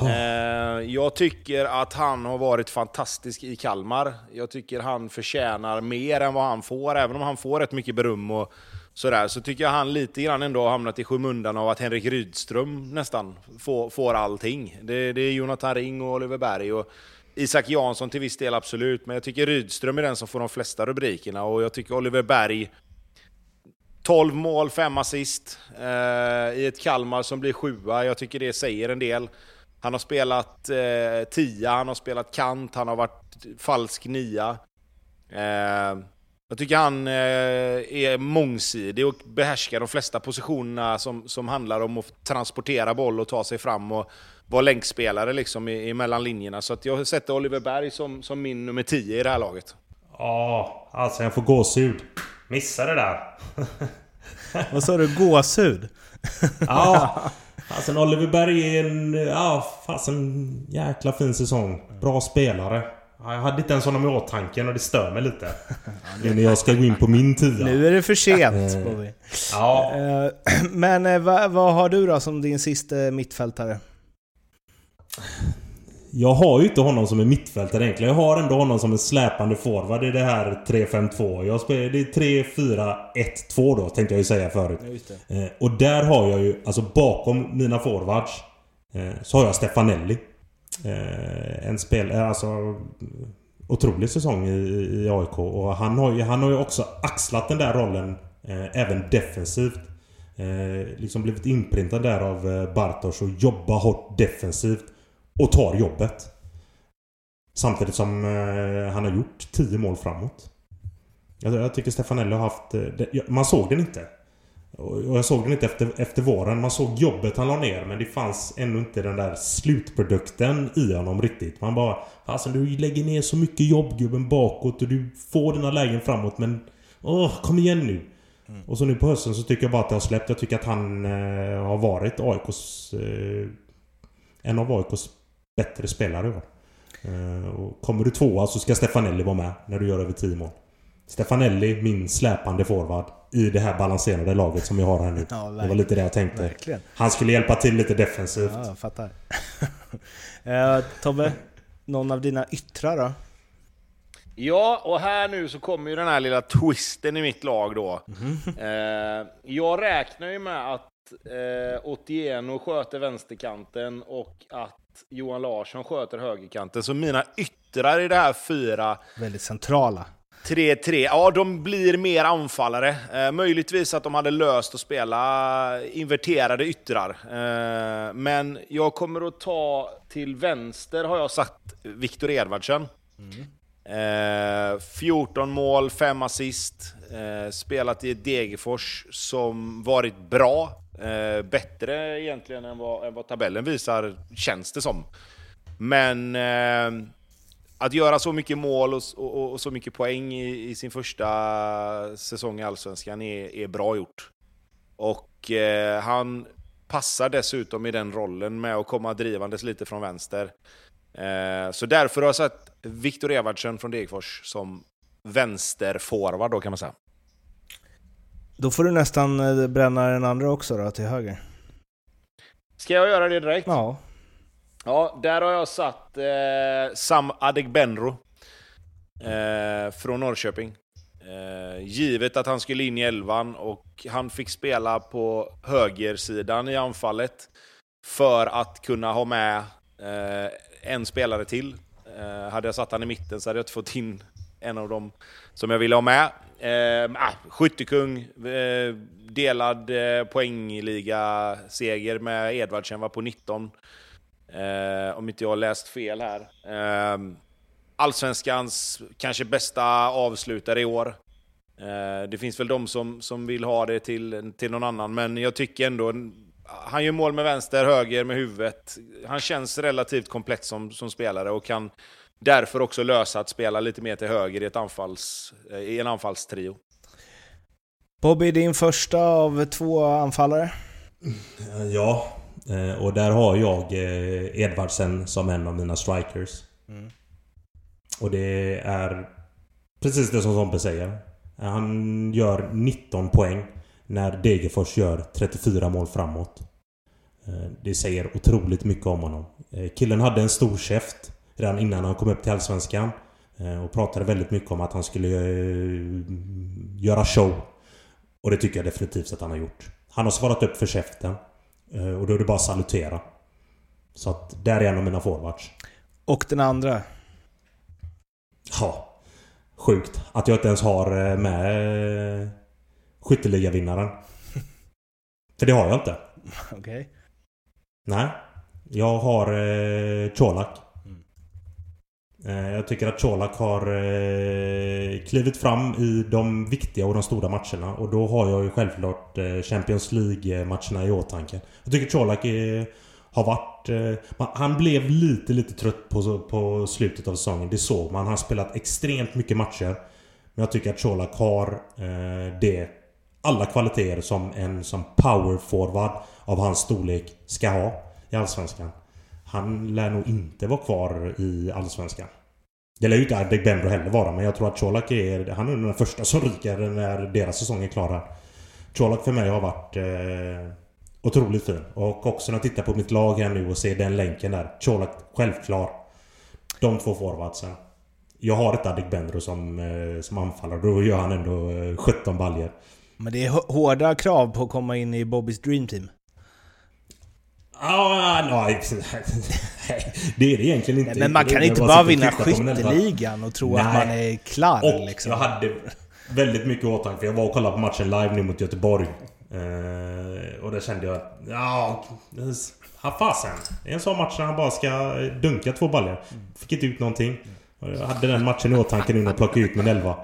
Ah. Eh, jag tycker att han har varit fantastisk i Kalmar. Jag tycker han förtjänar mer än vad han får, även om han får rätt mycket beröm och sådär. Så tycker jag han lite grann ändå har hamnat i skymundan av att Henrik Rydström nästan får, får allting. Det, det är Jonathan Ring och Oliver Berg och Isak Jansson till viss del absolut, men jag tycker Rydström är den som får de flesta rubrikerna och jag tycker Oliver Berg 12 mål, 5 assist eh, i ett Kalmar som blir sjua. Jag tycker det säger en del. Han har spelat eh, tia, han har spelat kant, han har varit falsk nia. Eh, jag tycker han eh, är mångsidig och behärskar de flesta positionerna som, som handlar om att transportera boll och ta sig fram och vara länkspelare liksom i, i mellan linjerna. Så att jag sätter Oliver Berg som, som min nummer 10 i det här laget. Ja, alltså jag får gåshud. Missa det där. Vad sa du? Gåshud? ja, alltså Oliver Berg är en... Ja, fasen jäkla fin säsong. Bra spelare. Jag hade inte ens honom i åtanke och det stör mig lite. Nu när jag ska gå in på min tia. Nu är det för sent Bobby. Ja. Eh, Men eh, vad, vad har du då som din sista mittfältare? Jag har ju inte honom som en mittfältare egentligen. Jag har ändå honom som en släpande forward i det här 3-5-2. Jag spelar, det är 3-4-1-2 då, tänkte jag ju säga förut. Eh, och där har jag ju, alltså bakom mina forwards, eh, så har jag Stefanelli. Eh, en spelare, alltså... Otrolig säsong i, i AIK och han har, ju, han har ju också axlat den där rollen eh, även defensivt. Eh, liksom blivit inprintad där av eh, Bartosz och jobba hårt defensivt. Och tar jobbet. Samtidigt som eh, han har gjort 10 mål framåt. Jag, tycker Stefanelli har haft... Eh, man såg den inte. Och jag såg den inte efter, efter våren. Man såg jobbet han la ner men det fanns ännu inte den där slutprodukten i honom riktigt. Man bara... Alltså du lägger ner så mycket jobb gubben bakåt och du får dina lägen framåt men... Åh, kom igen nu! Och så nu på hösten så tycker jag bara att det har släppt. Jag tycker att han eh, har varit AIKs... Eh, en av AIKs bättre spelare i år. Eh, och kommer du tvåa så ska Stefanelli vara med när du gör över 10 mål. Stefanelli, min släpande forward i det här balanserade laget som vi har här nu. Ja, det var lite det jag tänkte. Verkligen. Han skulle hjälpa till lite defensivt. Ja, jag fattar. eh, Tobbe, någon av dina yttrar då? Ja, och här nu så kommer ju den här lilla twisten i mitt lag då. Eh, jag räknar ju med att eh, Otieno sköter vänsterkanten och att Johan Larsson sköter högerkanten. Så mina yttrar i det här fyra Väldigt centrala. 3-3, ja de blir mer anfallare. Eh, möjligtvis att de hade löst att spela inverterade yttrar. Eh, men jag kommer att ta till vänster har jag satt Viktor Edvardsen. Eh, 14 mål, 5 assist. Eh, spelat i Degerfors som varit bra. Eh, bättre egentligen än vad, än vad tabellen visar, känns det som. Men eh, att göra så mycket mål och, och, och så mycket poäng i, i, sin första säsong i Allsvenskan är, är bra gjort. Och eh, han passar dessutom i den rollen med att komma drivandes lite från vänster. Eh, så därför har jag satt Viktor Evardsen från Degerfors som vänsterforward då kan man säga. Då får du nästan eh, bränna den andra också då, till höger. Ska jag göra det direkt? Ja. Ja, där har jag satt eh, Sam Adegbenro eh, från Norrköping. Eh, givet att han skulle in i elvan och han fick spela på högersidan i anfallet för att kunna ha med eh, en spelare till. Eh, hade jag satt han i mitten så hade jag inte fått in en av dem som jag ville ha med. Eh, ah, skyttekung, eh, delad eh, poängliga-seger med Edvardsen var på 19. Eh, om inte jag har läst fel här. Eh, Allsvenskans kanske bästa avslutare i år. Eh, det finns väl de som, som vill ha det till, till någon annan, men jag tycker ändå... Han gör mål med vänster, höger, med huvudet. Han känns relativt komplett som, som spelare och kan därför också lösa att spela lite mer till höger i, ett anfalls, eh, i en anfallstrio. Bobby, din första av två anfallare? Ja, eh, och där har jag eh, Edvardsen som en av mina strikers. Mm. Och det är precis det som Sompe säger. Han gör 19 poäng när Degerfors gör 34 mål framåt. Det säger otroligt mycket om honom. Killen hade en stor käft redan innan han kom upp till Allsvenskan. Eh, och pratade väldigt mycket om att han skulle göra show. Och det tycker jag definitivt att han har gjort. Han har svarat upp för käften. Och då är det bara att salutera. Så att där är en av mina forwards. Och den andra? Ja. Sjukt. Att jag inte ens har med skytteligavinnaren. För det har jag inte. Okej. Okay. Nej. Jag har eh, Colak. Eh, jag tycker att Colak har eh, klivit fram i de viktiga och de stora matcherna. Och då har jag ju självklart eh, Champions League-matcherna i åtanke. Jag tycker Colak har varit... Han blev lite, lite trött på, på slutet av säsongen. Det såg man. Han har spelat extremt mycket matcher. Men jag tycker att Colak har det alla kvaliteter som en som powerforward av hans storlek ska ha i Allsvenskan. Han lär nog inte vara kvar i Allsvenskan. Det lär ju inte Adegbenro heller vara, men jag tror att Colak är... Han är den första som ryker när deras säsong är klar här. Colak för mig har varit eh, otroligt fin. Och också när jag tittar på mitt lag här nu och ser den länken där. Colak, självklar. De två forwardsen. Jag har ett Adegbenro som, eh, som anfallare. Då gör han ändå eh, 17 baljer. Men det är hårda krav på att komma in i Bobbys Dream Team. Ja, nej. Det är det egentligen inte. men man kan inte bara vinna skytteligan och tro nej. att man är klar. Och liksom. jag hade väldigt mycket åtanke. Jag var och kollade på matchen live nu mot Göteborg. Eh, och där kände jag att... Ja... Ha fasen. En sån match där han bara ska dunka två baller. Fick inte ut någonting. Jag hade den matchen i åtanke nu när jag plockade ut min elva.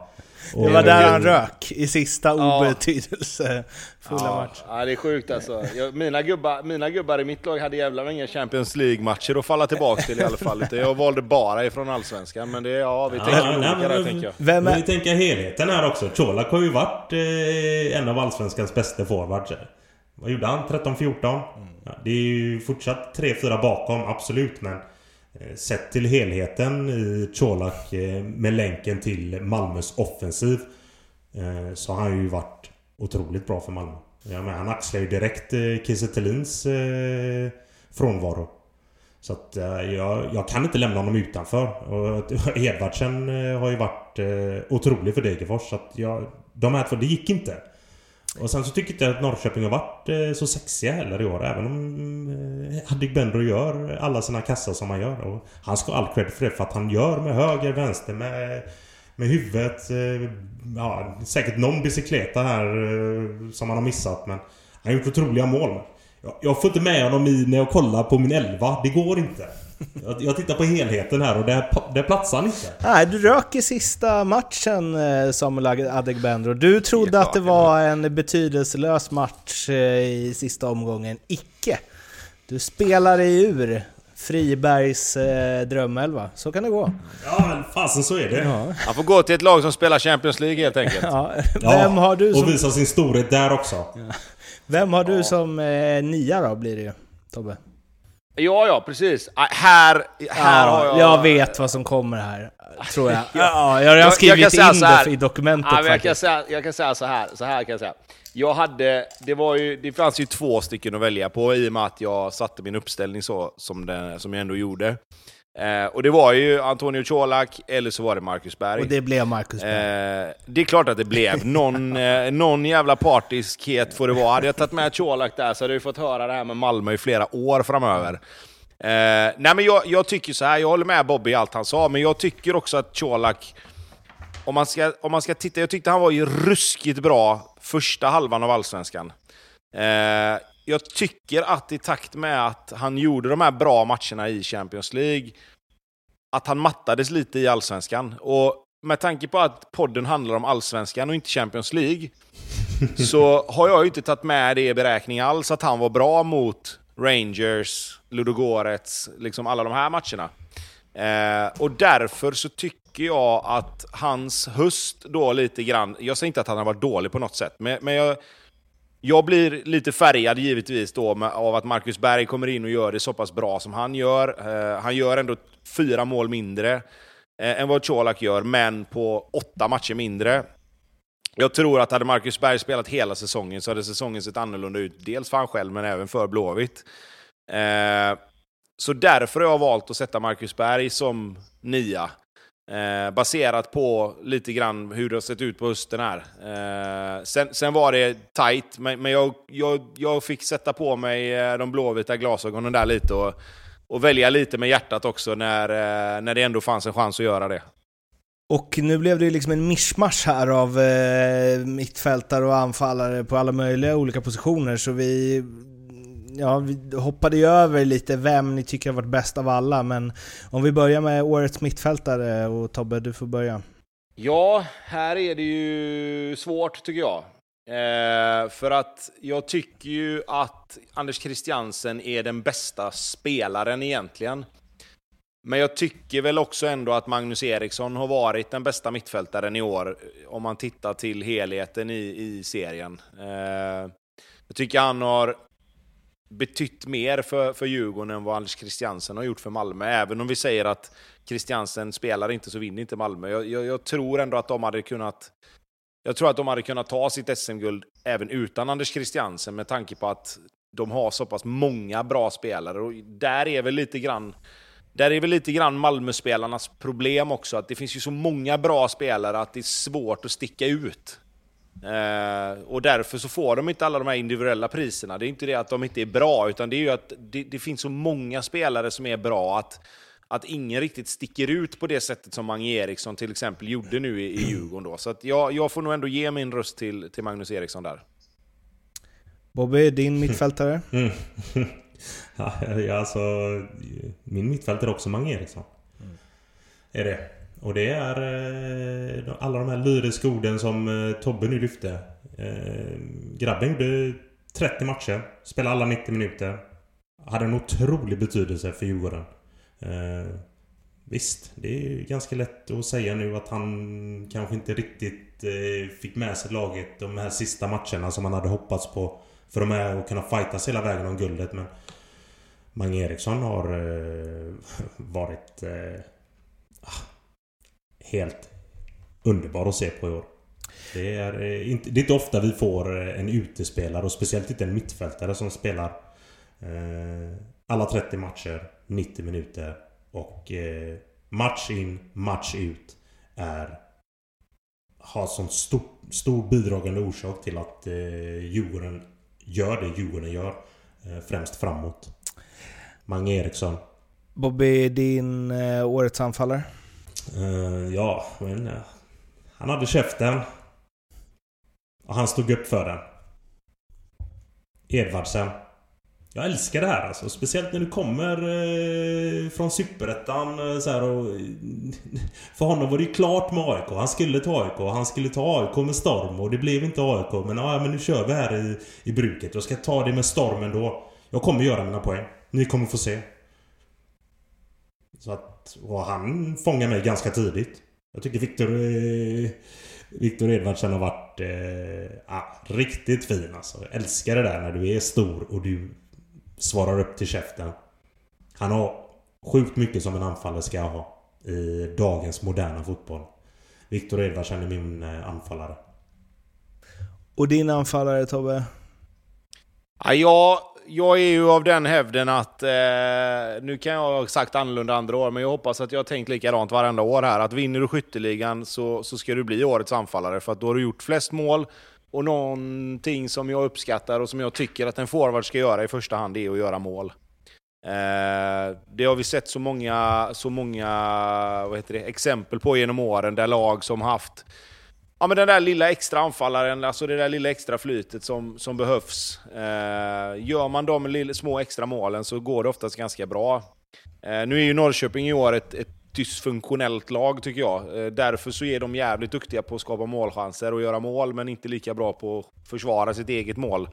Det var där han rök i sista ja. obetydelsefulla ja. match. Ja, det är sjukt alltså. Jag, mina, gubbar, mina gubbar i mitt lag hade jävla inga Champions League-matcher att falla tillbaka till i alla fall. Jag valde bara ifrån Allsvenskan. Men det, ja, vi tänker ja, olika där tänker jag. Vem är... Vi tänker helheten här också. Colak har ju varit eh, en av Allsvenskans bästa forwards. Vad gjorde han? 13-14? Mm. Ja, det är ju fortsatt 3-4 bakom, absolut. Men Eh, Eh, sett till helheten i Colak eh, med länken till Malmös offensiv eh, så har han ju varit otroligt bra för Malmö. Ja, men han axlar ju direkt Kiese frånvaro. Så att jag, jag, kan inte lämna honom utanför. Och Edvardsen har ju varit otrolig för Degerfors. Så att jag, de här två, det gick inte. Och sen så tycker jag inte att Norrköping har varit eh, så sexiga heller i år. Även om eh, Adegbenro gör alla sina kassar som han gör. Och han ska ha all cred för det. För att han gör med höger, vänster, med, med huvudet. Eh, ja, säkert någon bicykleta här eh, som han har missat. Men han har gjort otroliga mål. Jag, jag får inte med honom i när jag kollar på min elva. Det går inte. Jag, jag tittar på helheten här och det, det platsar han inte. Nej, du rök i sista matchen eh, Samuel Adegbenro. Du trodde att det var en betydelselös match eh, i sista omgången. Icke! Du spelar dig ur Fribergs eh, drömelva. Så kan det gå. Ja, men fasen så är det. Ja. Han får gå till ett lag som spelar Champions League helt enkelt. Ja. Vem har du som... och visa sin storhet där också. Ja. Vem har du som eh, nia då, blir det ju, Tobbe? Ja, ja, precis. Ah, här, här ja, har jag... Jag vet vad som kommer här, tror jag. ja, jag har redan skrivit jag in det i dokumentet ja, jag, kan säga, jag kan säga så här, så här kan jag säga. Jag hade, det, var ju, det fanns ju två stycken att välja på i och med att jag satte min uppställning så som, det, som jag ändå gjorde. Eh, och det var ju Antonio Colak, eller så var det Marcus Berg. Och det blev Marcus Berg. Eh, det är klart att det blev. Någon, eh, någon jävla partiskhet får det vara. Hade jag tagit med Colak där så hade vi fått höra det här med Malmö i flera år framöver. Eh, nej men jag, jag, tycker så här, jag håller med Bobby i allt han sa, men jag tycker också att Colak, om man ska, om man ska titta, jag tyckte han var ju ruskigt bra första halvan av Allsvenskan. Jag tycker att i takt med att han gjorde de här bra matcherna i Champions League, att han mattades lite i Allsvenskan. Och med tanke på att podden handlar om Allsvenskan och inte Champions League, så har jag ju inte tagit med det i beräkning alls, att han var bra mot Rangers, Ludogorets, liksom alla de här matcherna. Eh, och därför så tycker jag att hans höst då lite grann, jag säger inte att han har varit dålig på något sätt, men, men jag, jag blir lite färgad givetvis då med, av att Marcus Berg kommer in och gör det så pass bra som han gör. Eh, han gör ändå fyra mål mindre eh, än vad Colak gör, men på åtta matcher mindre. Jag tror att hade Marcus Berg spelat hela säsongen så hade säsongen sett annorlunda ut. Dels för han själv, men även för Blåvitt. Eh, så därför har jag valt att sätta Marcus Berg som nia. Eh, baserat på lite grann hur det har sett ut på hösten här. Eh, sen, sen, var det tight, men, men jag, jag, jag, fick sätta på mig eh, de blåvita glasögonen där lite och, och välja lite med hjärtat också när, eh, när det ändå fanns en chans att göra det. Och nu blev det liksom en mischmasch här av eh, mittfältare och anfallare på alla möjliga olika positioner, så vi ja, vi hoppade ju över lite vem ni tycker har varit bäst av alla, men om vi börjar med årets mittfältare och Tobbe, du får börja. Ja, här är det ju svårt tycker jag. Eh, för att jag tycker ju att Anders Christiansen är den bästa spelaren egentligen. Men jag tycker väl också ändå att Magnus Eriksson har varit den bästa mittfältaren i år, om man tittar till helheten i, i serien. Eh, jag tycker han har betytt mer för, för Djurgården än vad Anders Christiansen har gjort för Malmö. Även om vi säger att Christiansen spelar inte så vinner inte Malmö. Jag, jag, jag tror ändå att de hade kunnat jag tror att de hade kunnat ta sitt SM-guld även utan Anders Christiansen med tanke på att de har så pass många bra spelare. Och där är väl lite grann där är väl lite grann Malmöspelarnas problem också, att det finns ju så många bra spelare att det är svårt att sticka ut. Eh, och därför så får de inte alla de här individuella priserna. Det är inte det att de inte är bra, utan det är ju att det, det finns så många spelare som är bra att, att ingen riktigt sticker ut på det sättet som Mange Eriksson till exempel gjorde nu i, i Djurgården. Då. Så att jag, jag får nog ändå ge min röst till, till Magnus Eriksson där. Bobby, din mittfältare? Mm. ja, alltså, min mittfältare är också Mange Eriksson. Mm. Är det. Och det är eh, alla de här lyriska orden som eh, Tobbe nu lyfte. Eh, grabben gjorde 30 matcher, spelade alla 90 minuter. Hade en otrolig betydelse för Djurgården. Eh, visst, det är ganska lätt att säga nu att han kanske inte riktigt eh, fick med sig laget de här sista matcherna som han hade hoppats på. För de är att kunna fightas hela vägen om guldet men Mange Eriksson har eh, varit helt underbar att se på i år. Det är, eh, inte, det är inte ofta vi får eh, en utespelare och speciellt inte en mittfältare som spelar eh, alla 30 matcher, 90 minuter och eh, match in, match ut är har sån stor, stor bidragande orsak till att eh, Djurgården gör det Djurgården gör. Eh, främst framåt. Mange Eriksson. Bobby, din eh, årets anfallare? Uh, ja, men... Uh, han hade käften. Och han stod upp för den. Edvardsen. Jag älskar det här alltså. Speciellt när du kommer eh, från Superettan eh, så här och... Eh, för honom var det ju klart med AIK. Han skulle ta AIK. Han skulle ta AIK med storm och det blev inte AIK. Men ja, men nu kör vi här i, i bruket. Jag ska ta det med storm ändå. Jag kommer göra mina poäng. Ni kommer få se. Så att, och han fångar mig ganska tidigt. Jag tycker Viktor... Eh, Viktor Edvardsen har varit eh, ah, riktigt fin alltså. Jag älskar det där när du är stor och du svarar upp till käften. Han har sjukt mycket som en anfallare ska ha i dagens moderna fotboll. Viktor Edvardsen är min eh, anfallare. Och din anfallare Tobbe? Ja, jag jag är ju av den hävden att, eh, nu kan jag ha sagt annorlunda andra år, men jag hoppas att jag har tänkt likadant varenda år här. Att vinner du skytteligan så, så ska du bli årets anfallare, för att då har du gjort flest mål. Och någonting som jag uppskattar och som jag tycker att en forward ska göra i första hand är att göra mål. Eh, det har vi sett så många, så många vad heter det, exempel på genom åren, där lag som haft Ja, men den där lilla extra anfallaren, alltså det där lilla extra flytet som, som behövs. Eh, gör man de små extra målen så går det oftast ganska bra. Eh, nu är ju Norrköping i år ett, ett dysfunktionellt lag tycker jag. Eh, därför så är de jävligt duktiga på att skapa målchanser och göra mål, men inte lika bra på att försvara sitt eget mål.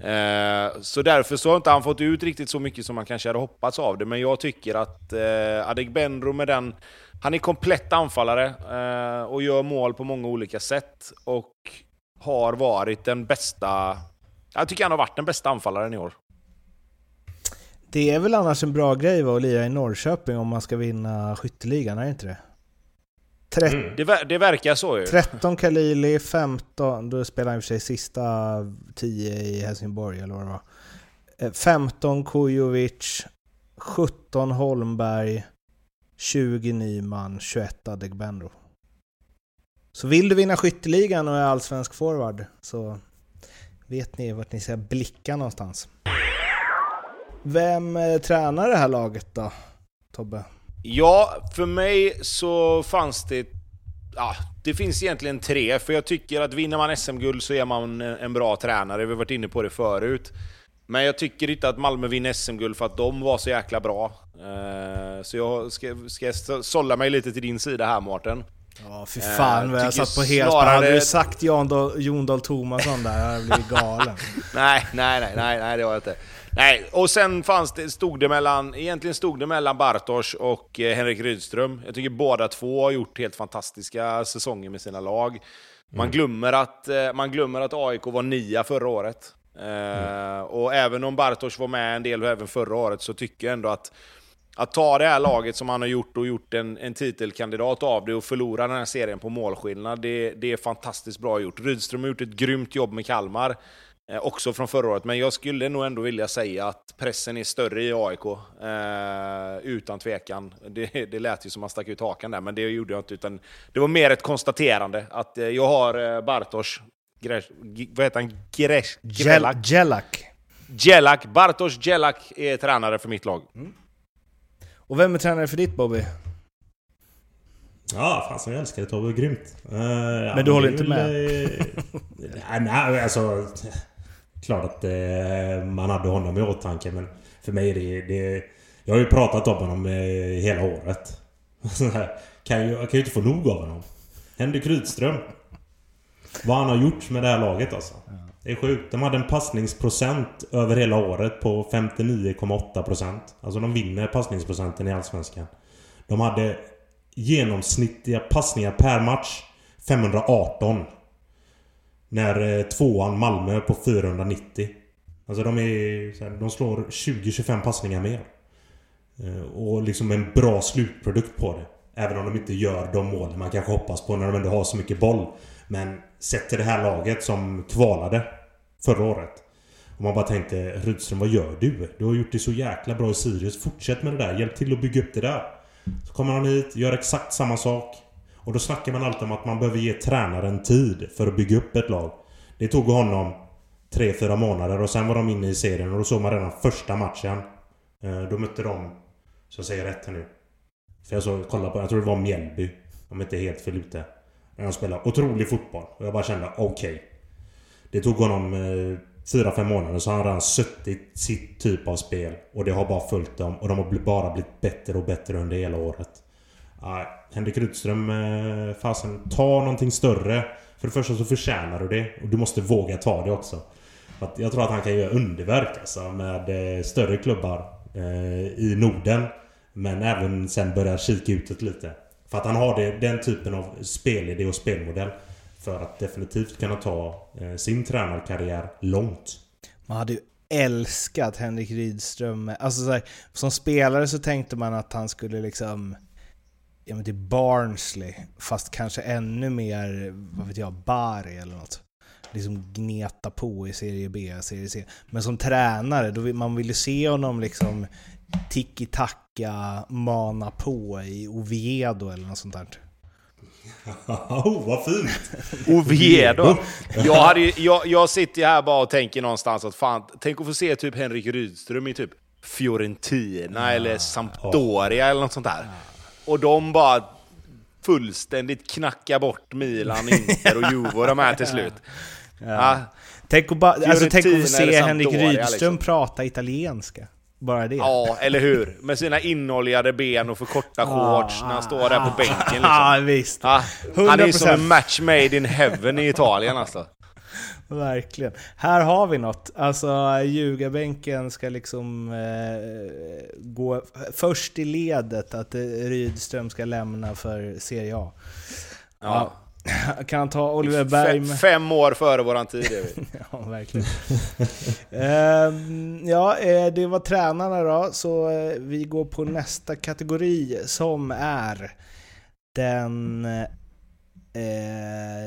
Eh, så därför så har inte han fått ut riktigt så mycket som man kanske hade hoppats av det, men jag tycker att eh, Adegbenro med den han är komplett anfallare eh, och gör mål på många olika sätt. Och har varit den bästa... Jag tycker han har varit den bästa anfallaren i år. Det är väl annars en bra grej att lira i Norrköping om man ska vinna skytteligan, är det inte det? Tret mm. det, det, verkar så ju. 13 Kalili, 15, då spelar han i och för sig sista 10 i Helsingborg eller vad det var. Eh, 15 Kujovic, 17 Holmberg, 20 Nyman, 21 Adegbenro. Så vill du vinna skytteligan och är allsvensk forward så vet ni vart ni ska blicka någonstans. Vem eh, tränar det här laget då, Tobbe? Ja, för mig så fanns det... Ja, det finns egentligen tre, för jag tycker att vinner man SM-guld så är man en bra tränare. Vi har varit inne på det förut. Men jag tycker inte att Malmö vinner SM-guld för att de var så jäkla bra. Eh, så jag ska, ska sålla mig lite till din sida här Mårten. Ja, fy fan vad jag satt på helspänn. Snarare... Hade du sagt Jon Dahl Tomasson där hade jag blivit galen. nej, nej, nej, nej, nej, det har jag inte. Nej, och sen fanns det, stod det mellan, egentligen stod det mellan Bartosz och eh, Henrik Rydström. Jag tycker båda två har gjort helt fantastiska säsonger med sina lag. Man, mm. glömmer, att, eh, man glömmer att AIK var nia förra året. Mm. och även om Bartosz var med en del även förra året så tycker jag ändå att att ta det här laget som han har gjort och gjort en, en titelkandidat av det och förlora den här serien på målskillnad, det, det är fantastiskt bra gjort. Rydström har gjort ett grymt jobb med Kalmar. Eh, också från förra året, men jag skulle nog ändå vilja säga att pressen är större i AIK. Eh, utan tvekan. Det, det lät ju som att man stack ut hakan där, men det gjorde jag inte. Utan det var mer ett konstaterande att eh, jag har eh, Bartosz, Gresh, vad heter han? Gresh, Gelak. Gelak. Gelak. Bartosz Gelak är tränare för mitt lag. Mm. Och vem är tränare för ditt Bobby? Ja, fasen jag älskar det Tobbe. Grymt. Uh, men du håller inte med? nej, nej, alltså klart att eh, man hade honom i åtanke men för mig är det, det... Jag har ju pratat om honom eh, hela året. kan ju, jag kan ju inte få nog av honom. Henrik Rydström. Vad han har gjort med det här laget alltså. Det är sjukt. De hade en passningsprocent över hela året på 59,8%. Alltså de vinner passningsprocenten i Allsvenskan. De hade genomsnittliga passningar per match 518. När eh, tvåan Malmö på 490. Alltså de är... De slår 20-25 passningar mer. Eh, och liksom en bra slutprodukt på det. Även om de inte gör de mål man kanske hoppas på när de ändå har så mycket boll. Men sett till det här laget som kvalade förra året. Och man bara tänkte Rydström vad gör du? Du har gjort det så jäkla bra i Sirius. Fortsätt med det där. Hjälp till att bygga upp det där. Så kommer han hit, gör exakt samma sak. Och då snackar man alltid om att man behöver ge tränaren tid för att bygga upp ett lag. Det tog honom 3-4 månader och sen var de inne i serien och då såg man redan första matchen. Eh, då mötte de, så jag säger rätt här nu. För jag såg, kollade på, jag tror det var Mjällby. Om inte helt fel ute. Men de spelade otrolig fotboll. Och jag bara kände, okej. Okay. Det tog honom eh, 4-5 månader så har han redan suttit sitt typ av spel. Och det har bara följt dem. Och de har bara blivit bättre och bättre under hela året. Uh, Henrik Rydström, eh, fasen, ta någonting större. För det första så förtjänar du det. Och du måste våga ta det också. Att jag tror att han kan göra underverk alltså, med eh, större klubbar eh, i Norden. Men även sen börja kika utåt lite. För att han har det, den typen av spelidé och spelmodell. För att definitivt kunna ta eh, sin tränarkarriär långt. Man hade ju älskat Henrik Rydström. Alltså så här, som spelare så tänkte man att han skulle liksom ja men till Barnsley, fast kanske ännu mer, vad vet jag, Bari eller något. Liksom gneta på i Serie B, Serie C. Men som tränare, då vill, man ville se honom liksom tiki-taka, mana på i Oviedo eller något sånt där. oh, vad fint! Oviedo! jag, hade, jag, jag sitter här bara och tänker någonstans att fan, tänk att få se typ Henrik Rydström i typ Fiorentina ja. eller Sampdoria oh. eller något sånt där. Och de bara fullständigt knackar bort Milan, Inter och Juve och de här till slut. Ja. Ja. Tänk, att ba, alltså, tänk att se Henrik Rydström liksom. prata italienska. Bara det. Ja, eller hur? Med sina inoljade ben och för korta shorts när han står där på bänken. Liksom. Ja, visst. Han är som en match made in heaven i Italien alltså. Verkligen. Här har vi något. Alltså ljugarbänken ska liksom eh, gå först i ledet att Rydström ska lämna för Serie A. Ja. ja. Kan ta Oliver Berg med... Fem år före våran tid är vi. ja, verkligen. uh, ja, eh, det var tränarna då, så uh, vi går på nästa kategori som är den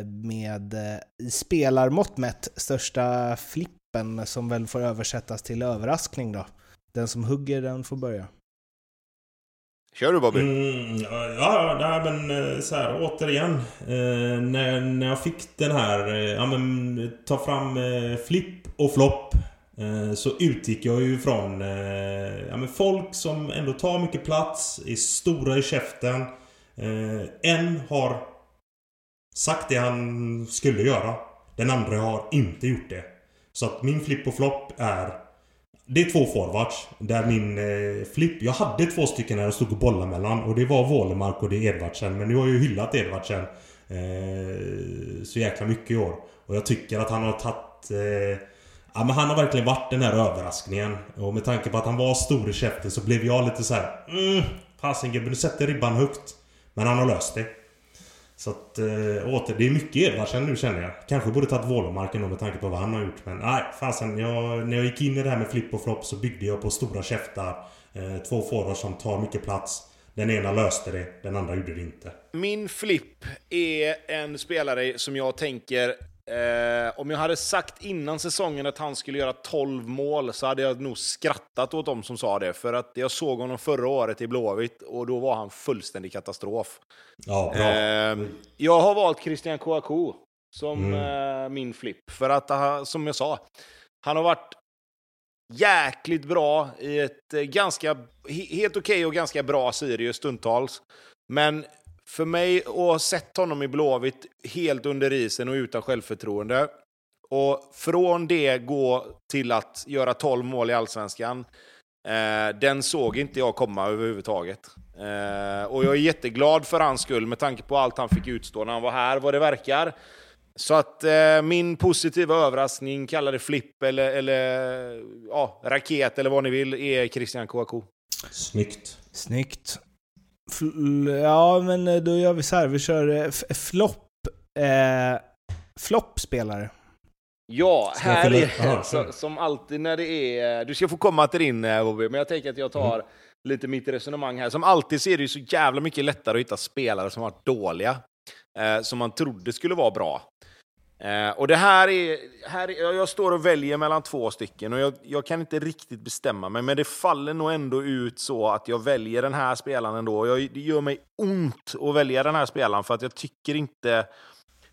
med spelarmått mätt största floppen som väl får översättas till överraskning då. Den som hugger den får börja. Kör du Bobby? Mm, ja, ja, men eh, så här återigen. Eh, när, när jag fick den här, eh, ja men ta fram eh, flipp och flopp. Eh, så utgick jag ju från eh, ja, men folk som ändå tar mycket plats, är stora i käften. Eh, en har sagt det han skulle göra. Den andra har inte gjort det. Så att min flipp och flopp är det är två forwards. Där min eh, flipp... Jag hade två stycken när jag stod och bollade mellan. Och det var Wålemark och det är Edvardsen. Men nu har jag ju hyllat Edvardsen eh, så jäkla mycket i år. Och jag tycker att han har tagit... Eh, ja men han har verkligen varit den här överraskningen. Och med tanke på att han var stor i käften så blev jag lite så här. Mm, Fasen gubben, du sätter ribban högt. Men han har löst det. Så att, äh, åter, det är mycket Edvardsen nu känner jag. Kanske borde tagit Vålomarken med tanke på vad han har gjort. Men nej, fasen. Jag, när jag gick in i det här med flipp och flopp så byggde jag på stora käftar. Eh, två forwards som tar mycket plats. Den ena löste det, den andra gjorde det inte. Min flipp är en spelare som jag tänker Eh, om jag hade sagt innan säsongen att han skulle göra 12 mål så hade jag nog skrattat åt dem som sa det. För att jag såg honom förra året i Blåvitt och då var han fullständig katastrof. Ja, bra. Eh, jag har valt Christian Kouakou som mm. eh, min flipp. För att, som jag sa, han har varit jäkligt bra i ett eh, ganska, helt okej okay och ganska bra Sirius stundtals. Men för mig, att ha sett honom i Blåvitt helt under isen och utan självförtroende, och från det gå till att göra 12 mål i Allsvenskan, eh, den såg inte jag komma överhuvudtaget. Eh, och jag är jätteglad för hans skull med tanke på allt han fick utstå när han var här, vad det verkar. Så att eh, min positiva överraskning, kalla det flipp eller, eller ja, raket eller vad ni vill, är Christian Kouakou. Snyggt. Snyggt. Ja, men eh, då gör vi så här. Vi kör eh, flopp. Eh, floppspelare. Ja, här är så, som alltid när det är... Du ska få komma till din eh, Bobby, men jag tänker att jag tar mm. lite mitt resonemang här. Som alltid så är det ju så jävla mycket lättare att hitta spelare som varit dåliga. Eh, som man trodde skulle vara bra. Eh, och det här är, här är, jag står och väljer mellan två stycken och jag, jag, kan inte riktigt bestämma mig, men det faller nog ändå ut så att jag väljer den här spelaren ändå. Jag, det gör mig ont att välja den här spelaren för att jag tycker inte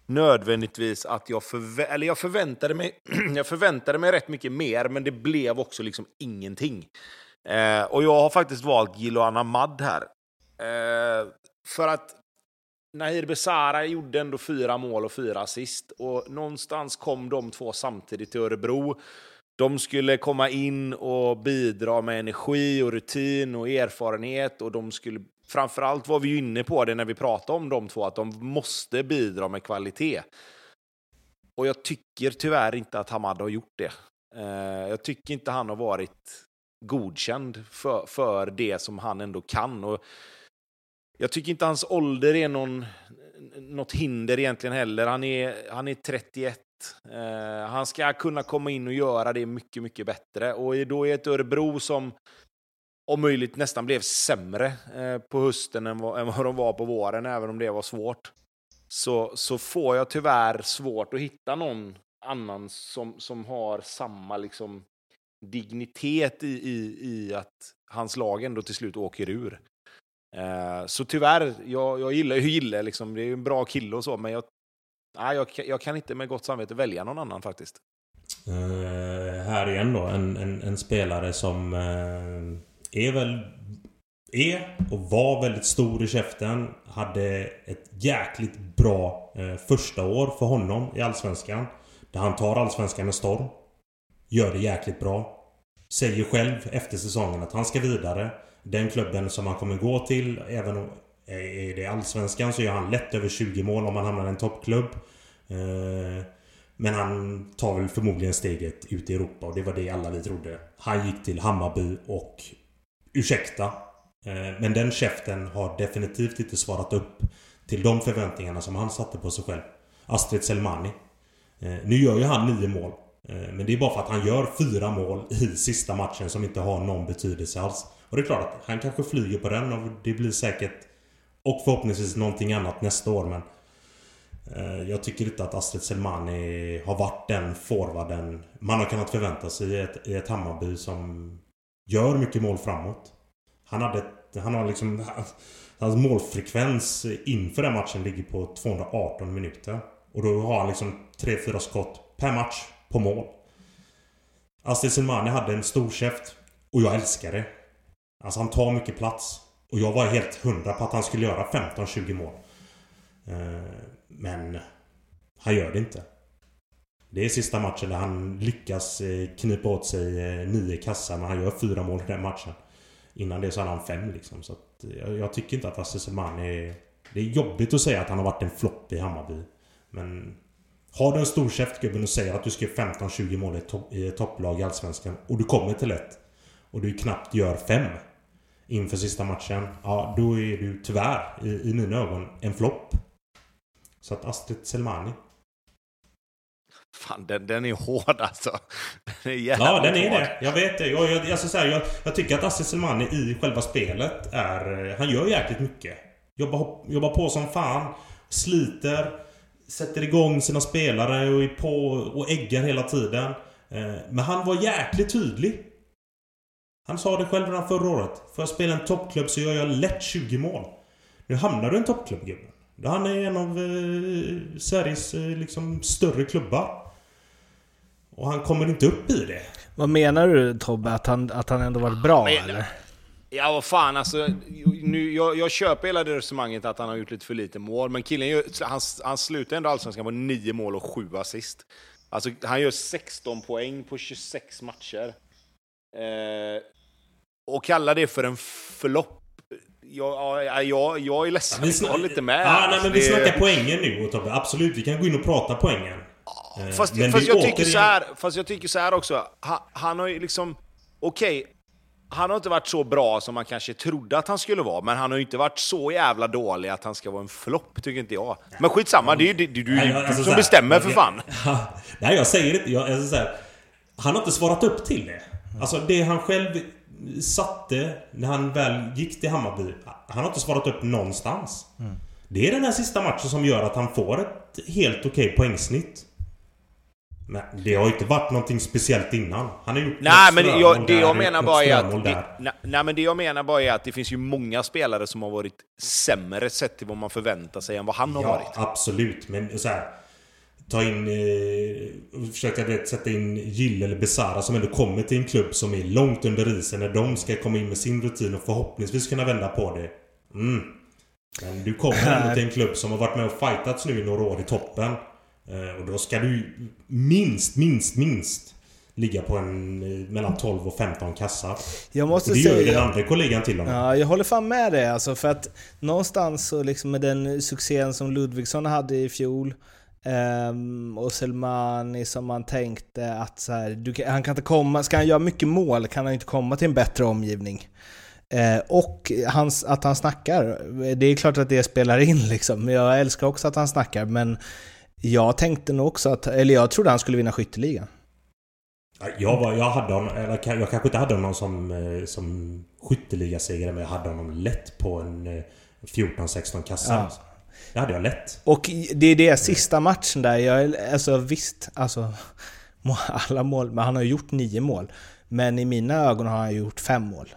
nödvändigtvis att jag, förvä eller jag förväntade mig jag förväntade mig rätt mycket mer, men det blev också liksom ingenting. Eh, och jag har faktiskt valt Giloana Mad här. Eh, för att Nahir Besara gjorde ändå fyra mål och fyra assist. Och någonstans kom de två samtidigt till Örebro. De skulle komma in och bidra med energi och rutin och erfarenhet. Och de skulle, framförallt var vi ju inne på det när vi pratade om de två, att de måste bidra med kvalitet. Och jag tycker tyvärr inte att Hamad har gjort det. Eh, jag tycker inte han har varit godkänd för, för det som han ändå kan. Och jag tycker inte hans ålder är någon, något hinder egentligen heller. Han är, han är 31. Eh, han ska kunna komma in och göra det mycket, mycket bättre. Och då är ett Örebro som om möjligt nästan blev sämre eh, på hösten än vad, än vad de var på våren, även om det var svårt. Så, så får jag tyvärr svårt att hitta någon annan som, som har samma liksom, dignitet i, i, i att hans lag ändå till slut åker ur. Eh, så tyvärr, jag, jag gillar ju Gille, liksom. det är en bra kille och så, men jag, nej, jag, jag kan inte med gott samvete välja någon annan faktiskt. Uh, här igen då, en, en, en spelare som uh, är väl... Är och var väldigt stor i käften. Hade ett jäkligt bra uh, första år för honom i Allsvenskan. Där han tar Allsvenskan med storm. Gör det jäkligt bra. Säger själv efter säsongen att han ska vidare den klubben som han kommer gå till, även om eh, är det Allsvenskan så gör han lätt över 20 mål om han hamnar i en toppklubb. Eh, men han tar väl förmodligen steget ut i Europa och det var det alla vi trodde. Han gick till Hammarby och ursäkta, eh, men den käften har definitivt inte svarat upp till de förväntningarna som han satte på sig själv. Astrid Selmani. Nu gör ju han nio mål. Men det är bara för att han gör fyra mål i sista matchen som inte har någon betydelse alls. Och det är klart att han kanske flyger på den och det blir säkert och förhoppningsvis någonting annat nästa år men Eh, jag tycker inte att Astrid Selmani har varit den forwarden man har kunnat förvänta sig i ett, i ett Hammarby som gör mycket mål framåt. Han hade han har liksom... Hans målfrekvens inför den matchen ligger på 218 minuter. Och då har han liksom 3-4 skott per match på mål. Astrid Selmani hade en stor käft och jag älskar det. Alltså han tar mycket plats. Och jag var helt hundra på att han skulle göra 15-20 mål. Eh, men han gör det inte. Det är sista matchen där han lyckas eh, knipa åt sig eh, nio kassar men han gör fyra mål i den matchen. Innan det så hade han fem liksom. Så att jag, jag tycker inte att Hasse Selmani är... Det är jobbigt att säga att han har varit en flopp i Hammarby. Men... Har du en stor käftgubben och säger att du ska göra 15-20 mål i i ett topplag i Allsvenskan och du kommer till ett och du knappt gör fem inför sista matchen. Ja, då är du tyvärr i, i mina ögon en flopp. Så att Astrid Selmani. Fan, den, den är hård alltså. Den är ja, den är hård. det. Jag vet det. Jag, jag, alltså, så här, jag, jag tycker att Astrid Selmani i själva spelet är... Han gör jäkligt mycket. Jobbar, jobbar på som fan. Sliter. Sätter igång sina spelare och är på och äggar hela tiden. Eh, men han var jäkligt tydlig. Han sa det själv redan förra året. Får jag spela en toppklubb så gör jag lätt 20 mål. Nu hamnar du i en toppklubb gubben. Han är en av eh, Sveriges eh, liksom, större klubbar. Och han kommer inte upp i det. Vad menar du Tobbe? Att han, att han ändå varit bra Men, eller? Ja, vad fan alltså. Nu, jag, jag köper hela det resonemanget att han har gjort lite för lite mål. Men killen, gör, han, han slutar ändå allsvenskan på 9 mål och 7 assist. Alltså, han gör 16 poäng på 26 matcher. Eh, och kalla det för en flopp. Jag, jag, jag är ledsen, ja, jag håller lite med. Ja, nej, men det... vi snackar poängen nu Tobbe. Absolut, vi kan gå in och prata poängen. Eh, fast, men fast, jag tycker så här, fast jag tycker så här också. Han, han har ju liksom... Okej, okay, han har inte varit så bra som man kanske trodde att han skulle vara, men han har ju inte varit så jävla dålig att han ska vara en flopp, tycker inte jag. Men skitsamma, det är ju du, du, du, alltså, som här, bestämmer för fan. Ja, nej, jag säger inte... Jag, alltså, så här, han har inte svarat upp till det. Alltså det han själv satte när han väl gick till Hammarby. Han har inte svarat upp någonstans. Mm. Det är den här sista matchen som gör att han får ett helt okej poängsnitt. Men det har ju inte varit någonting speciellt innan. Han har gjort Nej, men jag, det jag menar bara är att... Det, nej, men det jag menar bara är att det finns ju många spelare som har varit sämre sett till vad man förväntar sig än vad han har ja, varit. Ja, absolut. Men så här, Ta in... Eh, försöka vet, sätta in Gille eller Besara som ändå kommer till en klubb som är långt under isen när de ska komma in med sin rutin och förhoppningsvis kunna vända på det. Mm. Men du kommer ändå till en klubb som har varit med och fightats nu i några år i toppen. Eh, och då ska du minst, minst, minst ligga på en eh, mellan 12 och 15 kassar. Jag måste och det säga, gör ju den andra kollegan till honom. Ja, jag håller fan med dig alltså för att någonstans så liksom med den succén som Ludvigsson hade i fjol Um, och Selmani som man tänkte att så här, du, han kan inte komma, ska han göra mycket mål kan han inte komma till en bättre omgivning. Uh, och hans, att han snackar, det är klart att det spelar in liksom. Jag älskar också att han snackar, men jag tänkte nog också att, eller jag trodde han skulle vinna skytteligan. Jag, var, jag hade honom, eller jag kanske inte hade honom som, eh, som skytteligasegrare, men jag hade honom lätt på en 14-16 kassar. Ja. Det hade jag lätt. Och det är det sista matchen där, jag, alltså visst, alltså alla mål, men han har gjort nio mål. Men i mina ögon har han gjort fem mål.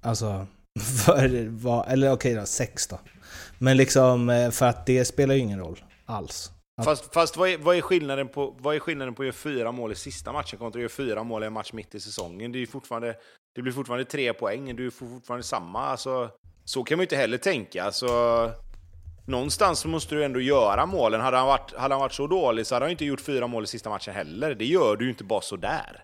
Alltså, för vad, eller okej då, sex då. Men liksom, eh, för att det spelar ju ingen roll alls. Fast, fast vad, är, vad, är skillnaden på, vad är skillnaden på att göra fyra mål i sista matchen kontra att göra fyra mål i en match mitt i säsongen? Det, är fortfarande, det blir fortfarande tre poäng, du får fortfarande samma. Alltså, så kan man ju inte heller tänka. Alltså, någonstans måste du ändå göra målen. Hade han, varit, hade han varit så dålig så hade han inte gjort fyra mål i sista matchen heller. Det gör du ju inte bara sådär.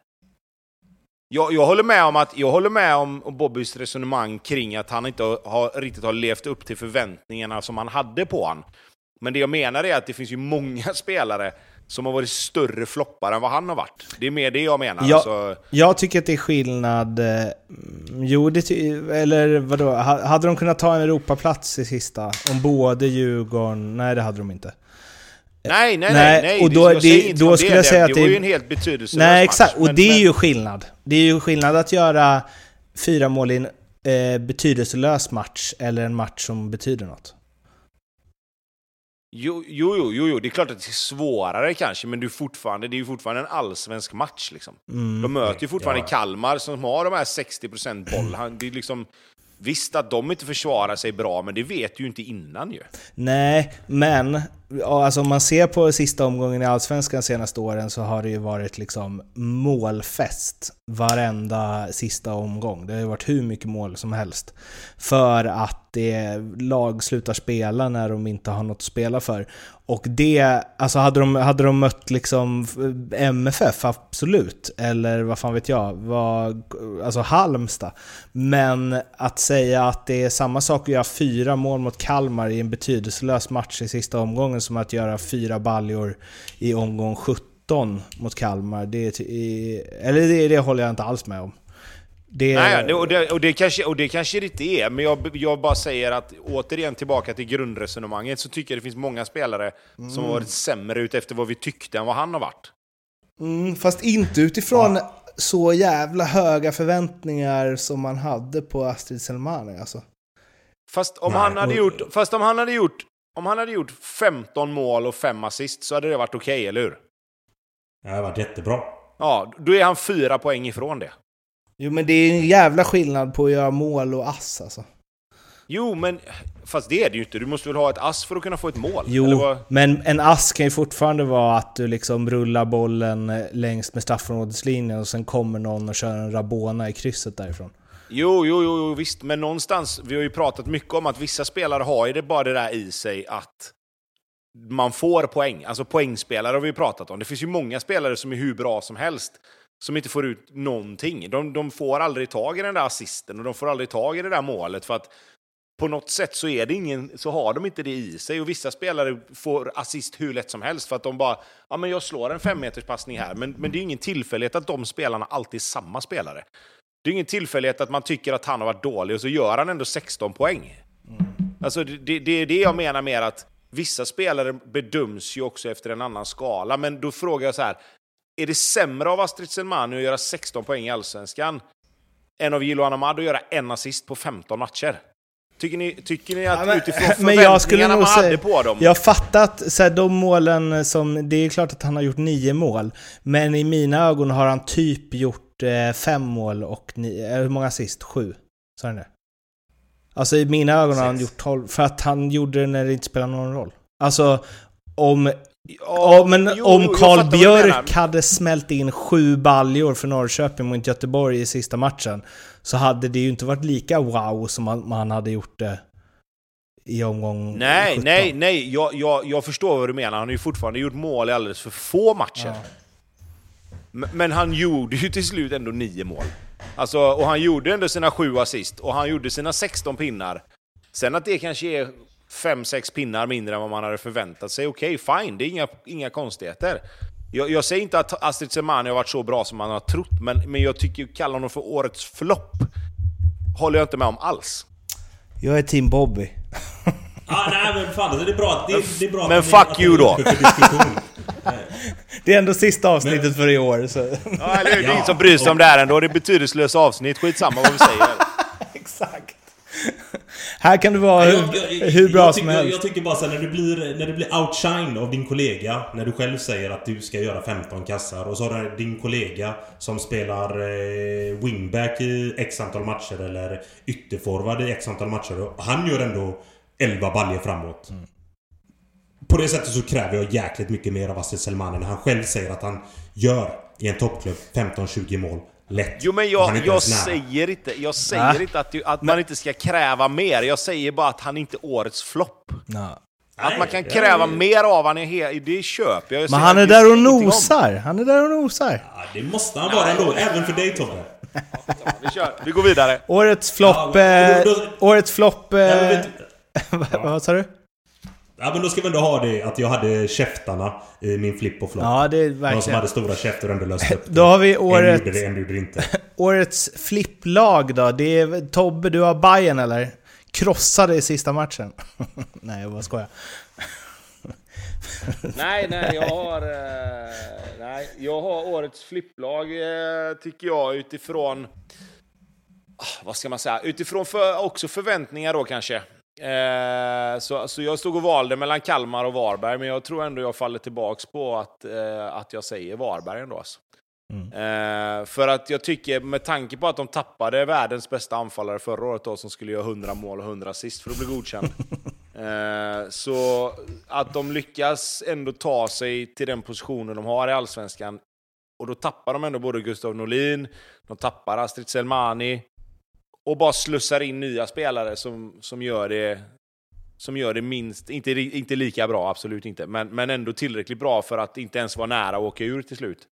Jag, jag håller med om att jag håller med om Bobbys resonemang kring att han inte har, riktigt har levt upp till förväntningarna som han hade på honom. Men det jag menar är att det finns ju många spelare som har varit större floppar än vad han har varit. Det är mer det jag menar. Jag, så... jag tycker att det är skillnad. Eh, jo, det eller vadå? Hade de kunnat ta en Europaplats i sista? Om både Djurgården... Nej, det hade de inte. Nej, nej, nej. nej. Och då, det, då skulle jag säga att det... var ju en helt betydelselös Nej, exakt. Match, och det är ju skillnad. Det är ju skillnad att göra fyra mål i en eh, betydelselös match eller en match som betyder något. Jo, jo, jo, jo, det är klart att det är svårare kanske, men det är, fortfarande, det är ju fortfarande en allsvensk match. Liksom. Mm. De möter ju fortfarande Ja. Kalmar som har de här 60% boll. Det är liksom, visst att de inte försvarar sig bra, men det vet du ju inte innan ju. Nej, men ja, alltså om man ser på sista omgången i Allsvenskan de senaste åren så har det ju varit liksom målfest varenda sista omgång. Det har ju varit hur mycket mål som helst. För att det lag slutar spela när de inte har något att spela för. Och det, alltså hade de, hade de mött liksom MFF, absolut. Eller vad fan vet jag, vad, alltså Halmstad. Men att säga att det är samma sak att göra fyra mål mot Kalmar i en betydelselös match i sista omgången som att göra fyra baljor i omgång 17 mot Kalmar. Det, eller det, det håller jag inte alls med om. Det, Nej, och, det, och, det kanske, och det kanske det inte är, men jag, jag bara säger att återigen tillbaka till grundresonemanget så tycker jag det finns många spelare som har varit sämre ut efter vad vi tyckte än vad han har varit. Mm, fast inte utifrån så jävla höga förväntningar som man hade på Astrid Selmani alltså. Fast om, Nej, han hade och- gjort, fast om han hade gjort om han hade gjort 15 mål och 5 assist så hade det varit okej, eller hur? Det har varit jättebra. Ja, då är han fyra poäng ifrån det. Jo men det är en jävla skillnad på att göra mål och ass alltså. Jo, men fast det är det ju inte. Du måste väl ha ett ass för att kunna få ett mål? Jo, Eller vad? men en ass kan ju fortfarande vara att du liksom rullar bollen eh, längs med straffområdeslinjen och sen kommer någon och kör en Rabona i krysset därifrån. Jo, jo, jo, visst. Men någonstans, vi har ju pratat mycket om att vissa spelare har ju det bara det där i sig att man får poäng. Alltså poängspelare har vi ju pratat om. Det finns ju många spelare som är hur bra som helst som inte får ut någonting. De, de får aldrig tag i den där assisten och de får aldrig tag i det där målet för att på något sätt så, är det ingen, så har de inte det i sig och vissa spelare får assist hur lätt som helst för att de bara ja men jag slår en femmeterspassning här men, men det är ingen tillfällighet att de spelarna alltid är samma spelare. Det är ingen tillfällighet att man tycker att han har varit dålig och så gör han ändå 16 poäng. Alltså det, det, är det jag menar med att vissa spelare bedöms ju också efter en annan skala. Men då frågar jag så här, är det sämre av Astrid Selmani att göra 16 poäng i Allsvenskan än av Gilo Anamad att göra en assist på 15 matcher? Tycker ni, tycker ni att Ja, men- utifrån men jag skulle förväntningarna nog man hade säga- på dem... Jag har fattat så här, de målen som... Det är klart att han har gjort nio mål. Men i mina ögon har han typ gjort eh, fem mål och nio... eh, Hur många assist? Sju? Sa han det? Alltså i mina ögon har han Sex. gjort tolv. För att han gjorde det när det inte spelar någon roll. Alltså om... Ja, men jo, om Karl. Björk hade smält in sju baljor för Norrköping mot Göteborg i sista matchen så hade det ju inte varit lika wow som man, man hade gjort det i omgång Nej, 17. nej, nej. Jag, jag, jag förstår vad du menar. Han har ju fortfarande gjort mål i alldeles för få matcher. Ja. Men, han gjorde ju till slut ändå nio mål. Alltså, och han gjorde ändå sina sju assist och han gjorde sina 16 pinnar. Sen att det kanske är 5-6 pinnar mindre än vad man hade förväntat sig, okej, fine. Det är inga, inga konstigheter. Jag, jag säger inte att Astrid Semani har varit så bra som man har trott, men, men jag tycker kalla honom för årets flopp håller jag inte med om alls. Jag är team Bobby. Ah, nej men fan, alltså, det är bra att... Det, det är bra Men fuck ni you då. Det är ändå sista avsnittet för i år, så... Ja, eller hur? Det är ingen som bryr sig om det här ändå. Det är betydelselöst avsnitt. Skitsamma vad vi säger. Exakt. Här kan du vara Jag- hur, jag- jag- hur bra som tycker, helst. Jag tycker bara så här, när du blir, när du blir outshine av din kollega, när du själv säger att du ska göra 15 kassar och så har du din kollega som spelar eh, wingback i x antal matcher eller ytterforward i x antal matcher och han gör ändå 11 baljor framåt. Mm. På det sättet så kräver jag jäkligt mycket mer av Astrid Selmani när han själv säger att han gör i en toppklubb 15-20 mål lätt. Jo men jag, inte jag säger inte, jag säger inte att, du, att man inte ska kräva mer. Jag säger bara att han inte är årets flopp. Ja. Att man kan kräva är- mer av he- det köper jag. jag. Men han är där och nosar. Han är där och nosar. Ja, det måste han vara ändå, även för dig Tobbe. Vi, kör. vi går vidare. Årets flopp... Ja, men eh, då- då- årets flopp... Ja, vad, vad sa du? Ja men då ska vi ändå ha det att jag hade käftarna i min flipp och flopp. Ja, det är De som verkligen... hade stora käfter och ändå löste upp det. Då har vi En året- gjorde det, en gjorde det inte. Årets flipplag då? Det är Tobbe, du har Bayern eller? Krossade i sista matchen. Nej, jag bara skojar. Nej, nej, jag har... Eh, nej, jag har årets flipplag, eh, tycker jag, utifrån... Ah, vad ska man säga? Utifrån för, också förväntningar då kanske. Eh, så, så jag stod och valde mellan Kalmar och Varberg, men jag tror ändå jag faller tillbaks på att, eh, att jag säger Varberg ändå. Alltså. Mm. Eh, för att jag tycker, med tanke på att de tappade världens bästa anfallare förra året då, som skulle göra 100 mål och 100 assist för att bli godkänd. eh, så att de lyckas ändå ta sig till den positionen de har i Allsvenskan. Och då tappar de ändå både Gustav Norlin, de tappar Astrid Selmani, och bara slussar in nya spelare som, som gör det som gör det minst, inte, inte lika bra, absolut inte, men, men ändå tillräckligt bra för att inte ens vara nära att åka ur till slut.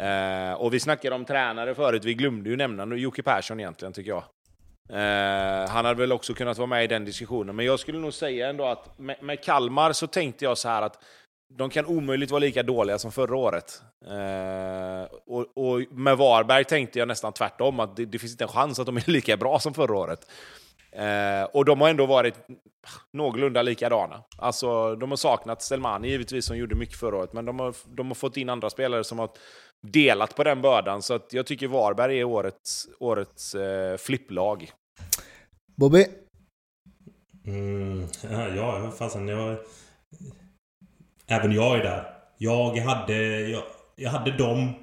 Eh, och vi snackade om tränare förut, vi glömde ju nämna Jocke Persson egentligen, tycker jag. Eh, han hade väl också kunnat vara med i den diskussionen, men jag skulle nog säga ändå att med, med Kalmar så tänkte jag så här att de kan omöjligt vara lika dåliga som förra året. Eh, och, och, med Varberg tänkte jag nästan tvärtom, att det, det, finns inte en chans att de är lika bra som förra året. Eh, och de har ändå varit någorlunda likadana. Alltså, de har saknat Selmani givetvis, som gjorde mycket förra året, men de har, de har fått in andra spelare som har delat på den bördan. Så jag tycker Varberg är årets, årets eh, flipplag. Bobby? Mm, ja, fasen, jag... Även jag är där. Jag hade, jag, jag hade dem,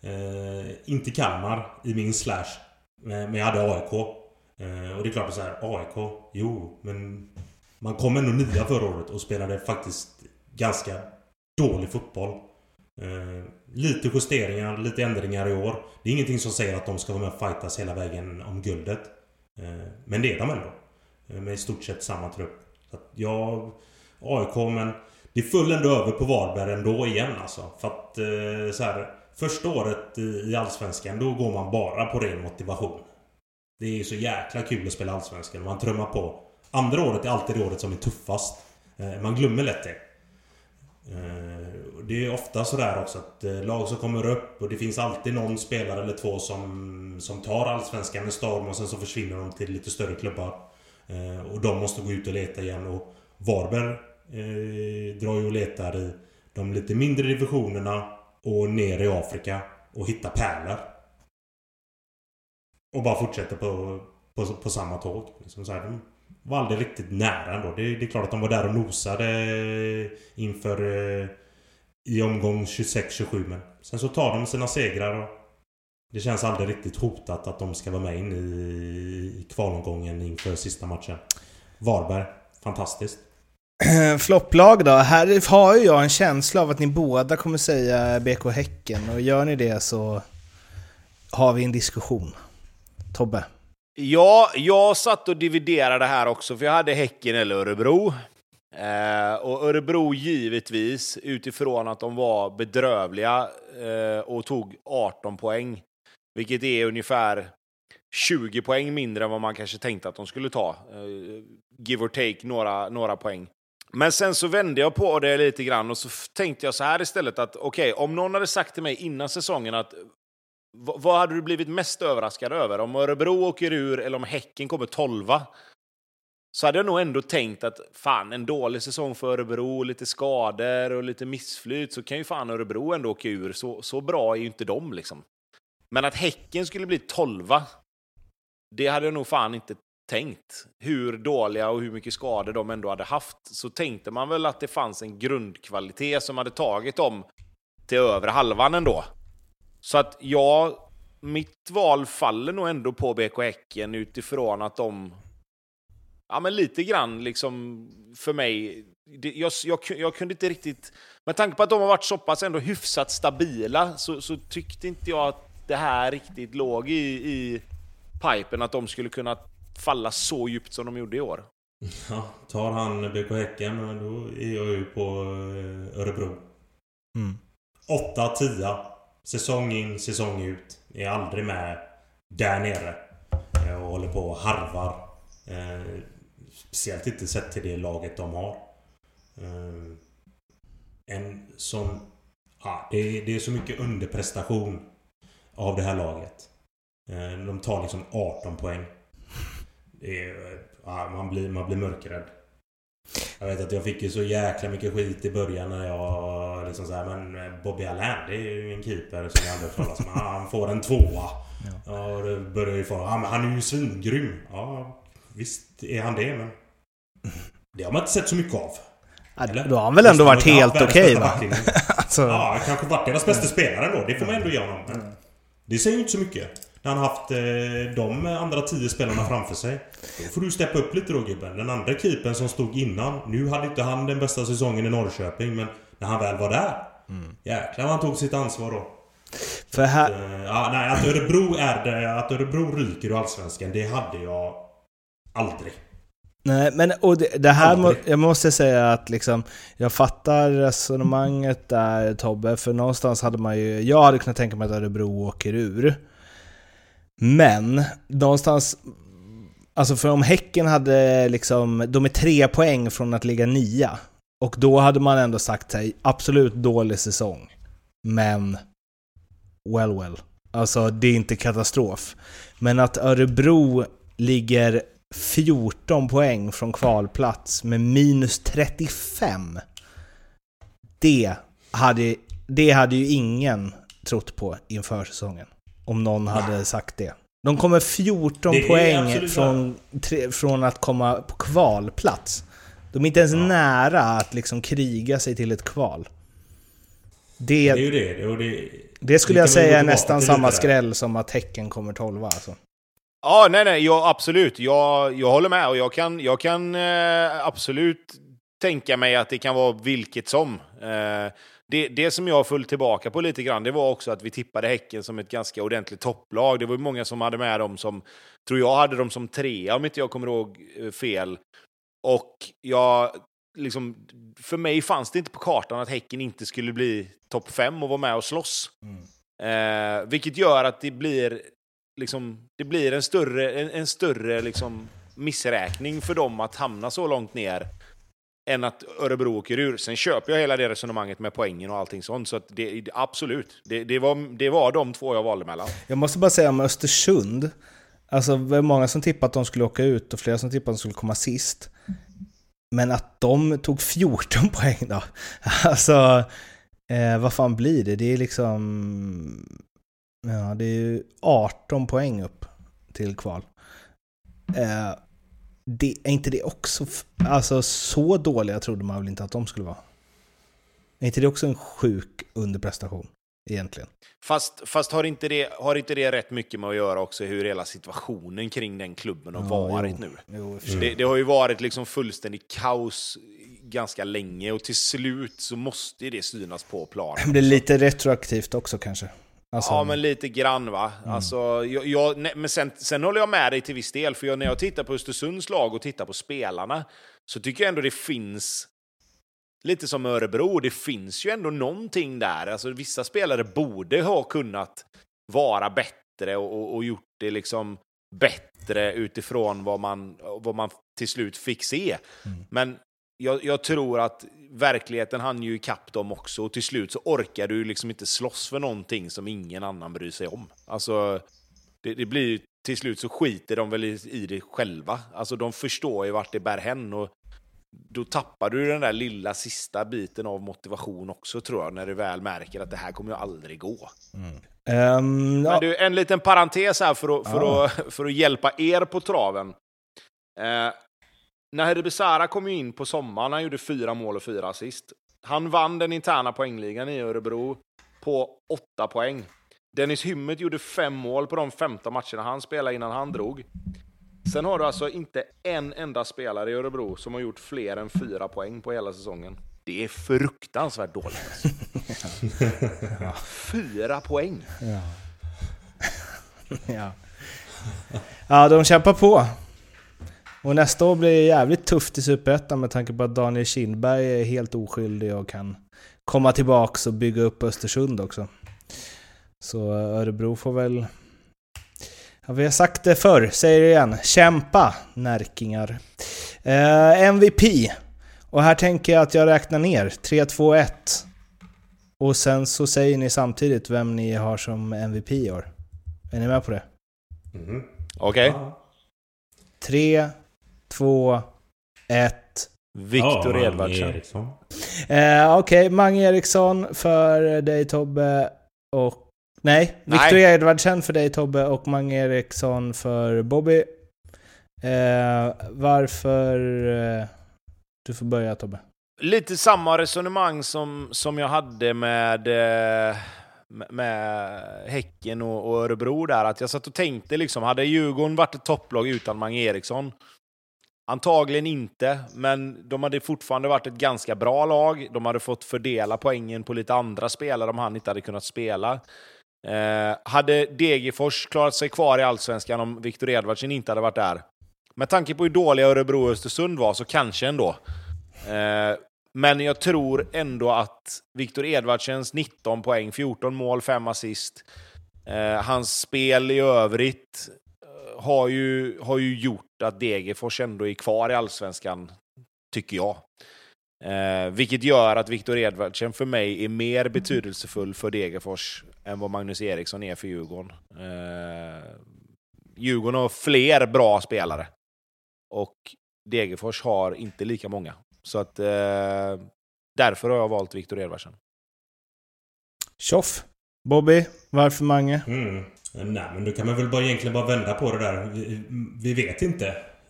eh, inte Kalmar, i min slash. Men jag hade AIK. Eh, och det är klart att så här, AIK, jo, men man kom ändå nia förra året och spelade faktiskt ganska dålig fotboll. Eh, lite justeringar, lite ändringar i år. Det är ingenting som säger att de ska vara med och fightas hela vägen om guldet. Eh, men det är de ändå. Eh, med i stort sett samma trupp. Så att jag... AIK, men det föll ändå över på Varberg ändå igen alltså. För att eh, så här, Första året i Allsvenskan, då går man bara på ren motivation. Det är så jäkla kul att spela Allsvenskan. Man trummar på. Andra året är alltid det året som är tuffast. Eh, man glömmer lätt det. Eh, det är ofta sådär också att eh, lag som kommer upp och det finns alltid någon spelare eller två som, som tar Allsvenskan med storm och sen så försvinner de till lite större klubbar. Eh, och de måste gå ut och leta igen och Varberg eh, drar ju och letar i de lite mindre divisionerna och ner i Afrika och hittar pärlor. Och bara fortsätter på, på, på samma tåg. Liksom så här, de var aldrig riktigt nära ändå. Det, det är klart att de var där och nosade inför eh, i omgång 26-27 men sen så tar de sina segrar och det känns aldrig riktigt hotat att de ska vara med in i, i kvalomgången inför sista matchen. Varberg, fantastiskt. Flopplag då? Här har ju jag en känsla av att ni båda kommer säga BK Häcken och gör ni det så har vi en diskussion. Tobbe? Ja, jag satt och dividerade här också för jag hade Häcken eller Örebro. Eh, och Örebro givetvis utifrån att de var bedrövliga eh, och tog 18 poäng. Vilket är ungefär 20 poäng mindre än vad man kanske tänkte att de skulle ta. Eh, give or take några, några poäng. Men sen så vände jag på det lite grann och så tänkte jag så här istället att okej, okay, om någon hade sagt till mig innan säsongen att vad hade du blivit mest överraskad över? Om Örebro åker ur eller om Häcken kommer tolva? Så hade jag nog ändå tänkt att fan, en dålig säsong för Örebro, lite skador och lite missflyt, så kan ju fan Örebro ändå åka ur. Så, så bra är ju inte de liksom. Men att Häcken skulle bli tolva, det hade jag nog fan inte tänkt. Hur dåliga och hur mycket skador de ändå hade haft. Så tänkte man väl att det fanns en grundkvalitet som hade tagit dem till övre halvan ändå. Så att ja, mitt val faller nog ändå på BK Häcken utifrån att de... Ja, men lite grann liksom för mig. Det, jag, jag, jag, kunde inte riktigt... Med tanke på att de har varit så pass ändå hyfsat stabila så, så tyckte inte jag att det här riktigt låg i, i pipen att de skulle kunna falla så djupt som de gjorde i år. Ja, tar han BK Häcken då är jag ju på eh, Örebro. Mm. 8-10. Säsong in, säsong ut. Är aldrig med där nere. Eh, och håller på och harvar. Eh, speciellt inte sett till det laget de har. En sån... Ja, det, är, det är så mycket underprestation av det här laget. De tar liksom 18 poäng. Är, man, blir, man blir mörkrädd. Jag vet att jag fick ju så jäkla mycket skit i början när jag liksom såhär men Bobby Allen det är ju en keeper som jag aldrig talas om. Han får en tvåa. Ja. Och det börjar ju få... Ja, men han är ju svingrym. Ja, visst är han det men... Det har man inte sett så mycket av. Ja, Eller? då har han väl ändå varit helt okej bästa va? Alltså, Ja, kanske varit deras bästa spelare då. Det får man ändå ge honom. Det säger ju inte så mycket. När han haft eh, de andra tio spelarna framför sig. Då får du steppa upp lite då gubben. Den andra keepern som stod innan. Nu hade inte han den bästa säsongen i Norrköping men när han väl var där. Jäklar vad han tog sitt ansvar då. för här, Eh, ja, nej, att Örebro är det, Att Örebro ryker ur Allsvenskan, det hade jag aldrig. Nej, men och det, det här må, jag måste säga att liksom, jag fattar resonemanget där Tobbe, för någonstans hade man ju, jag hade kunnat tänka mig att Örebro åker ur. Men, någonstans, alltså för om Häcken hade liksom, de är tre poäng från att ligga nia. Och då hade man ändå sagt sig, absolut dålig säsong. Men, well well. Alltså det är inte katastrof. Men att Örebro ligger 14 poäng från kvalplats med minus 35. Det hade, det hade ju ingen trott på inför säsongen. Om någon hade sagt det. De kommer 14 Det är poäng från, tre, från att komma på kvalplats. De är inte ens Ja. nära att liksom kriga sig till ett kval. Det är Det, ju det. Det, det skulle det jag säga är nästan samma skräll som att Häcken kommer 12 alltså. Ja, nej, nej, ja, absolut. Jag, jag håller med och jag kan, jag kan eh, absolut tänka mig att det kan vara vilket som. Eh, det, det som jag föll tillbaka på lite grann, det var också att vi tippade Häcken som ett ganska ordentligt topplag. Det var många som hade med dem som, tror jag hade dem som trea om inte jag kommer ihåg eh, fel. Och jag, liksom, för mig fanns det inte på kartan att Häcken inte skulle bli topp fem och vara med och slåss. Eh, vilket gör att det blir, liksom, det blir en större, en, en större liksom, missräkning för dem att hamna så långt ner än att Örebro åker ur. Sen köper jag hela det resonemanget med poängen och allting sånt. Så att det, absolut, det, det, var, det var de två jag valde mellan. Jag måste bara säga om Östersund. Alltså det var många som tippade att de skulle åka ut och flera som tippade att de skulle komma sist. Men att de tog 14 poäng då. Alltså, eh, vad fan blir det? Det är liksom... Ja, det är ju 18 poäng upp till kval. Eh, det, är inte det också... Alltså så dåliga trodde man väl inte att de skulle vara? Är inte det också en sjuk underprestation? Egentligen. Fast, fast har, inte det, har inte det rätt mycket med att göra också hur hela situationen kring den klubben har Ja, varit jo. nu? Jo, sig. Det, det har ju varit liksom fullständigt kaos ganska länge och till slut så måste ju det synas på planen. Det blir lite retroaktivt också kanske. Alltså, Ja, men lite grann va. Alltså, jag, jag, nej, men sen, sen håller jag med dig till viss del, för jag, när jag tittar på Östersunds lag och tittar på spelarna så tycker jag ändå det finns, lite som Örebro, det finns ju ändå någonting där. Alltså, vissa spelare borde ha kunnat vara bättre och, och, och gjort det liksom bättre utifrån vad man, vad man till slut fick se. Men jag, jag tror att verkligheten hann ju ikapp dem också och till slut så orkar du liksom inte slåss för någonting som ingen annan bryr sig om. Alltså, det, det blir ju, till slut så skiter de väl i, i det själva. Alltså de förstår ju vart det bär hän och då tappar du den där lilla sista biten av motivation också tror jag, när du väl märker att det här kommer ju aldrig gå. Ehm, ja, Men du, en liten parentes här för att, för Ja. att, för att hjälpa er på traven. Eh, Nahir Besara kom ju in på sommaren, han gjorde fyra mål och fyra assist. Han vann den interna poängligan i Örebro på åtta poäng. Dennis Hymmet gjorde fem mål på de 15 matcherna han spelade innan han drog. Sen har du alltså inte en enda spelare i Örebro som har gjort fler än fyra poäng på hela säsongen. Det är fruktansvärt dåligt. Alltså. Fyra poäng! ja. ja, de kämpar på. Och nästa år blir det jävligt tufft i Superettan med tanke på att Daniel Kindberg är helt oskyldig och kan komma tillbaks och bygga upp Östersund också. Så Örebro får väl... Ja, vi har sagt det förr, säger det igen. Kämpa, närkingar. Eh, MVP. Och här tänker jag att jag räknar ner. 3, 2, 1. Och sen så säger ni samtidigt vem ni har som MVP i år. Är ni med på det? Mhm. Okej. Ja. 3, 2, 1. Viktor Ja, Edvardsen. Eriksson. Eh, Okej, Mange Eriksson för dig Tobbe och... Nej, Nej. Viktor Edvardsen för dig Tobbe och Mange Eriksson för Bobby. Eh, varför... Eh, du får börja Tobbe. Lite samma resonemang som, som jag hade med, eh, med Häcken och, och Örebro där. Att jag satt och tänkte liksom, hade Djurgården varit ett topplag utan Mange Eriksson? Antagligen inte, men de hade fortfarande varit ett ganska bra lag. De hade fått fördela poängen på lite andra spelare om han inte hade kunnat spela. Eh, hade Degerfors klarat sig kvar i Allsvenskan om Viktor Edvardsen inte hade varit där? Med tanke på hur dåliga Örebro och Östersund var, så kanske ändå. Eh, men jag tror ändå att Viktor Edvardsens 19 poäng, 14 mål, 5 assist, eh, hans spel i övrigt har ju, har ju gjort att Degerfors ändå är kvar i Allsvenskan, tycker jag. Eh, vilket gör att Viktor Edvardsen för mig är mer betydelsefull för Degerfors än vad Magnus Eriksson är för Djurgården. Eh, Djurgården har fler bra spelare. Och Degerfors har inte lika många. Så att eh, därför har jag valt Viktor Edvardsen. Tjoff! Bobby, varför Mange? Mm. Eh, nej, men då kan man väl bara egentligen bara vända på det där. Vi, vi vet inte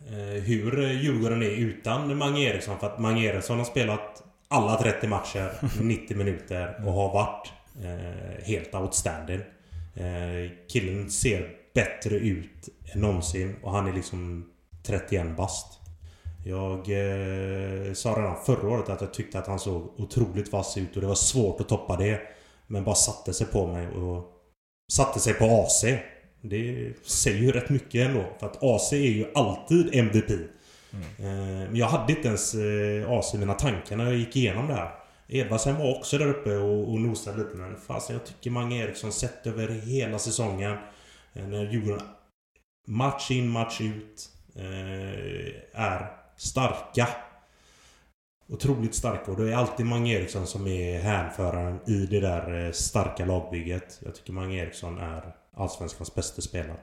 eh, hur Djurgården är utan Mange Eriksson. För att Mange Eriksson har spelat alla 30 matcher, 90 minuter och har varit eh, helt outstanding. Eh, killen ser bättre ut än någonsin och han är liksom 31 bast. Jag eh, sa redan förra året att jag tyckte att han såg otroligt vass ut och det var svårt att toppa det. Men bara satte sig på mig och satte sig på AC. Det säger ju rätt mycket ändå. För att AC är ju alltid MVP. Mm. Eh, men jag hade inte ens eh, AC i mina tankar när jag gick igenom det här. Edvardsen var också där uppe och, och nosade lite men fasen jag tycker Mange Eriksson sett över hela säsongen. Eh, när Djurgården match in match ut är starka. Otroligt starka och det är alltid Mange Eriksson som är hänföraren i det där eh, starka lagbygget. Jag tycker Mange Eriksson är Allsvenskans bästa spelare.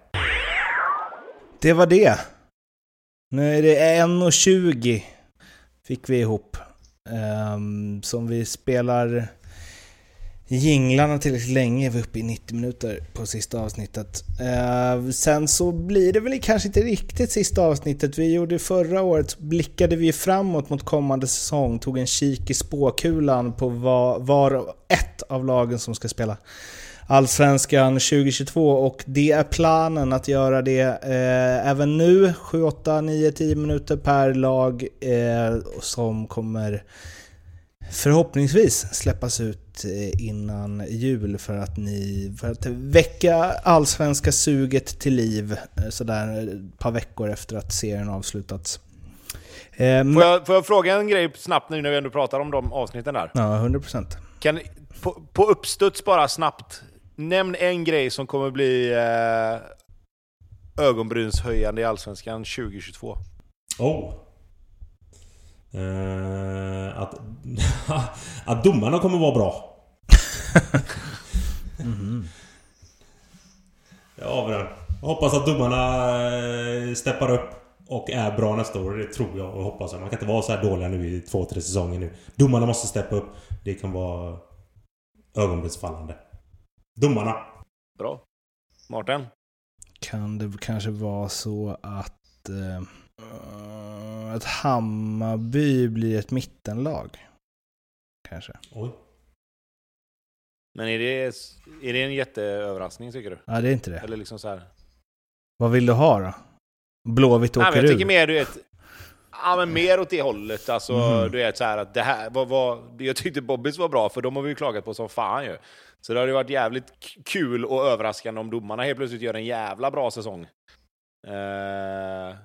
Det var det. Nu är det 1.20 fick vi ihop. Um, som vi spelar jinglarna tillräckligt länge, vi är uppe i 90 minuter på sista avsnittet. Eh, sen så blir det väl kanske inte riktigt sista avsnittet. Vi gjorde förra året, blickade vi framåt mot kommande säsong, tog en kik i spåkulan på var, var ett av lagen som ska spela Allsvenskan 2022 och det är planen att göra det eh, även nu, 7, 8, 9, 10 minuter per lag eh, som kommer förhoppningsvis släppas ut eh, innan jul för att ni för att väcka allsvenska suget till liv eh, sådär ett par veckor efter att serien avslutats. Eh, får, jag, får jag fråga en grej snabbt nu när vi ändå pratar om de avsnitten där? Ja, 100%. Kan, på, på uppstuds bara snabbt, nämn en grej som kommer bli eh, ögonbrynshöjande i Allsvenskan 2022. Oh. Uh, att, att domarna kommer vara bra. mm. Jag har den. Jag hoppas att domarna eh, steppar upp och är bra nästa år. Det tror jag och hoppas. Man kan inte vara så här dåliga nu i två, tre säsonger nu. Domarna måste steppa upp. Det kan vara ögonblicksfallande. Domarna. Bra. Martin? Kan det kanske vara så att... Eh att Hammarby blir ett mittenlag. Kanske. Oj. Men är det, är det en jätteöverraskning tycker du? Ja, det är inte det. Eller liksom så här. Vad vill du ha då? Blåvitt åker Nej, men Jag tycker mer du vet... Ja, men mer åt det hållet. Alltså, mm. du vet så här att det här var, var... Jag tyckte Bobbys var bra, för de har vi ju klagat på som fan ju. Så det hade varit jävligt kul och överraskande om domarna helt plötsligt gör en jävla bra säsong. Uh,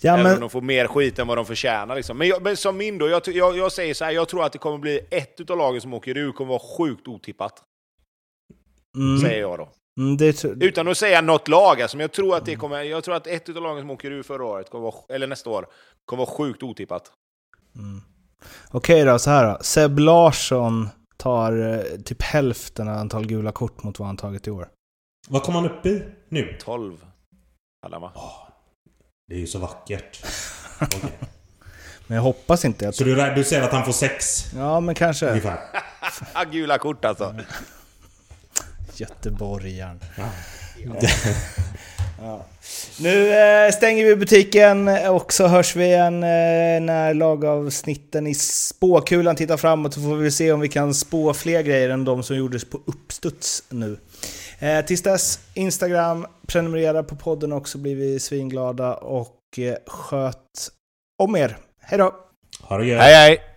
Ja, Även men... om de får mer skit än vad de förtjänar. Liksom. Men, jag, men som min då, jag, jag, jag, säger så här, jag tror att det kommer bli ett av lagen som åker ur kommer vara sjukt otippat. Mm. Säger jag då. Mm, det... Utan att säga något lag, alltså, men jag tror att det kommer, jag tror att ett av lagen som åker ur förra året, kommer vara, eller nästa år, kommer vara sjukt otippat. Mm. Okej då, så här då. Seb Larsson tar eh, typ hälften av antal gula kort mot vad han tagit i år. Vad kom han upp i nu? 12. Alla va? Oh, det är ju så vackert. Okay. Men jag hoppas inte att... Så du, du säger att han får sex? Ja, men kanske. Ungefär. Gula kort alltså. Göteborgaren. Ja. Ja. Ja. Nu eh, stänger vi butiken och så hörs vi igen eh, när lagavsnitten i spåkulan tittar framåt. Så får vi se om vi kan spå fler grejer än de som gjordes på uppstuds nu. Eh, tills dess, Instagram, prenumerera på podden också blir vi svinglada och eh, sköt om er. Hej då! Ha det gött. Hej hej!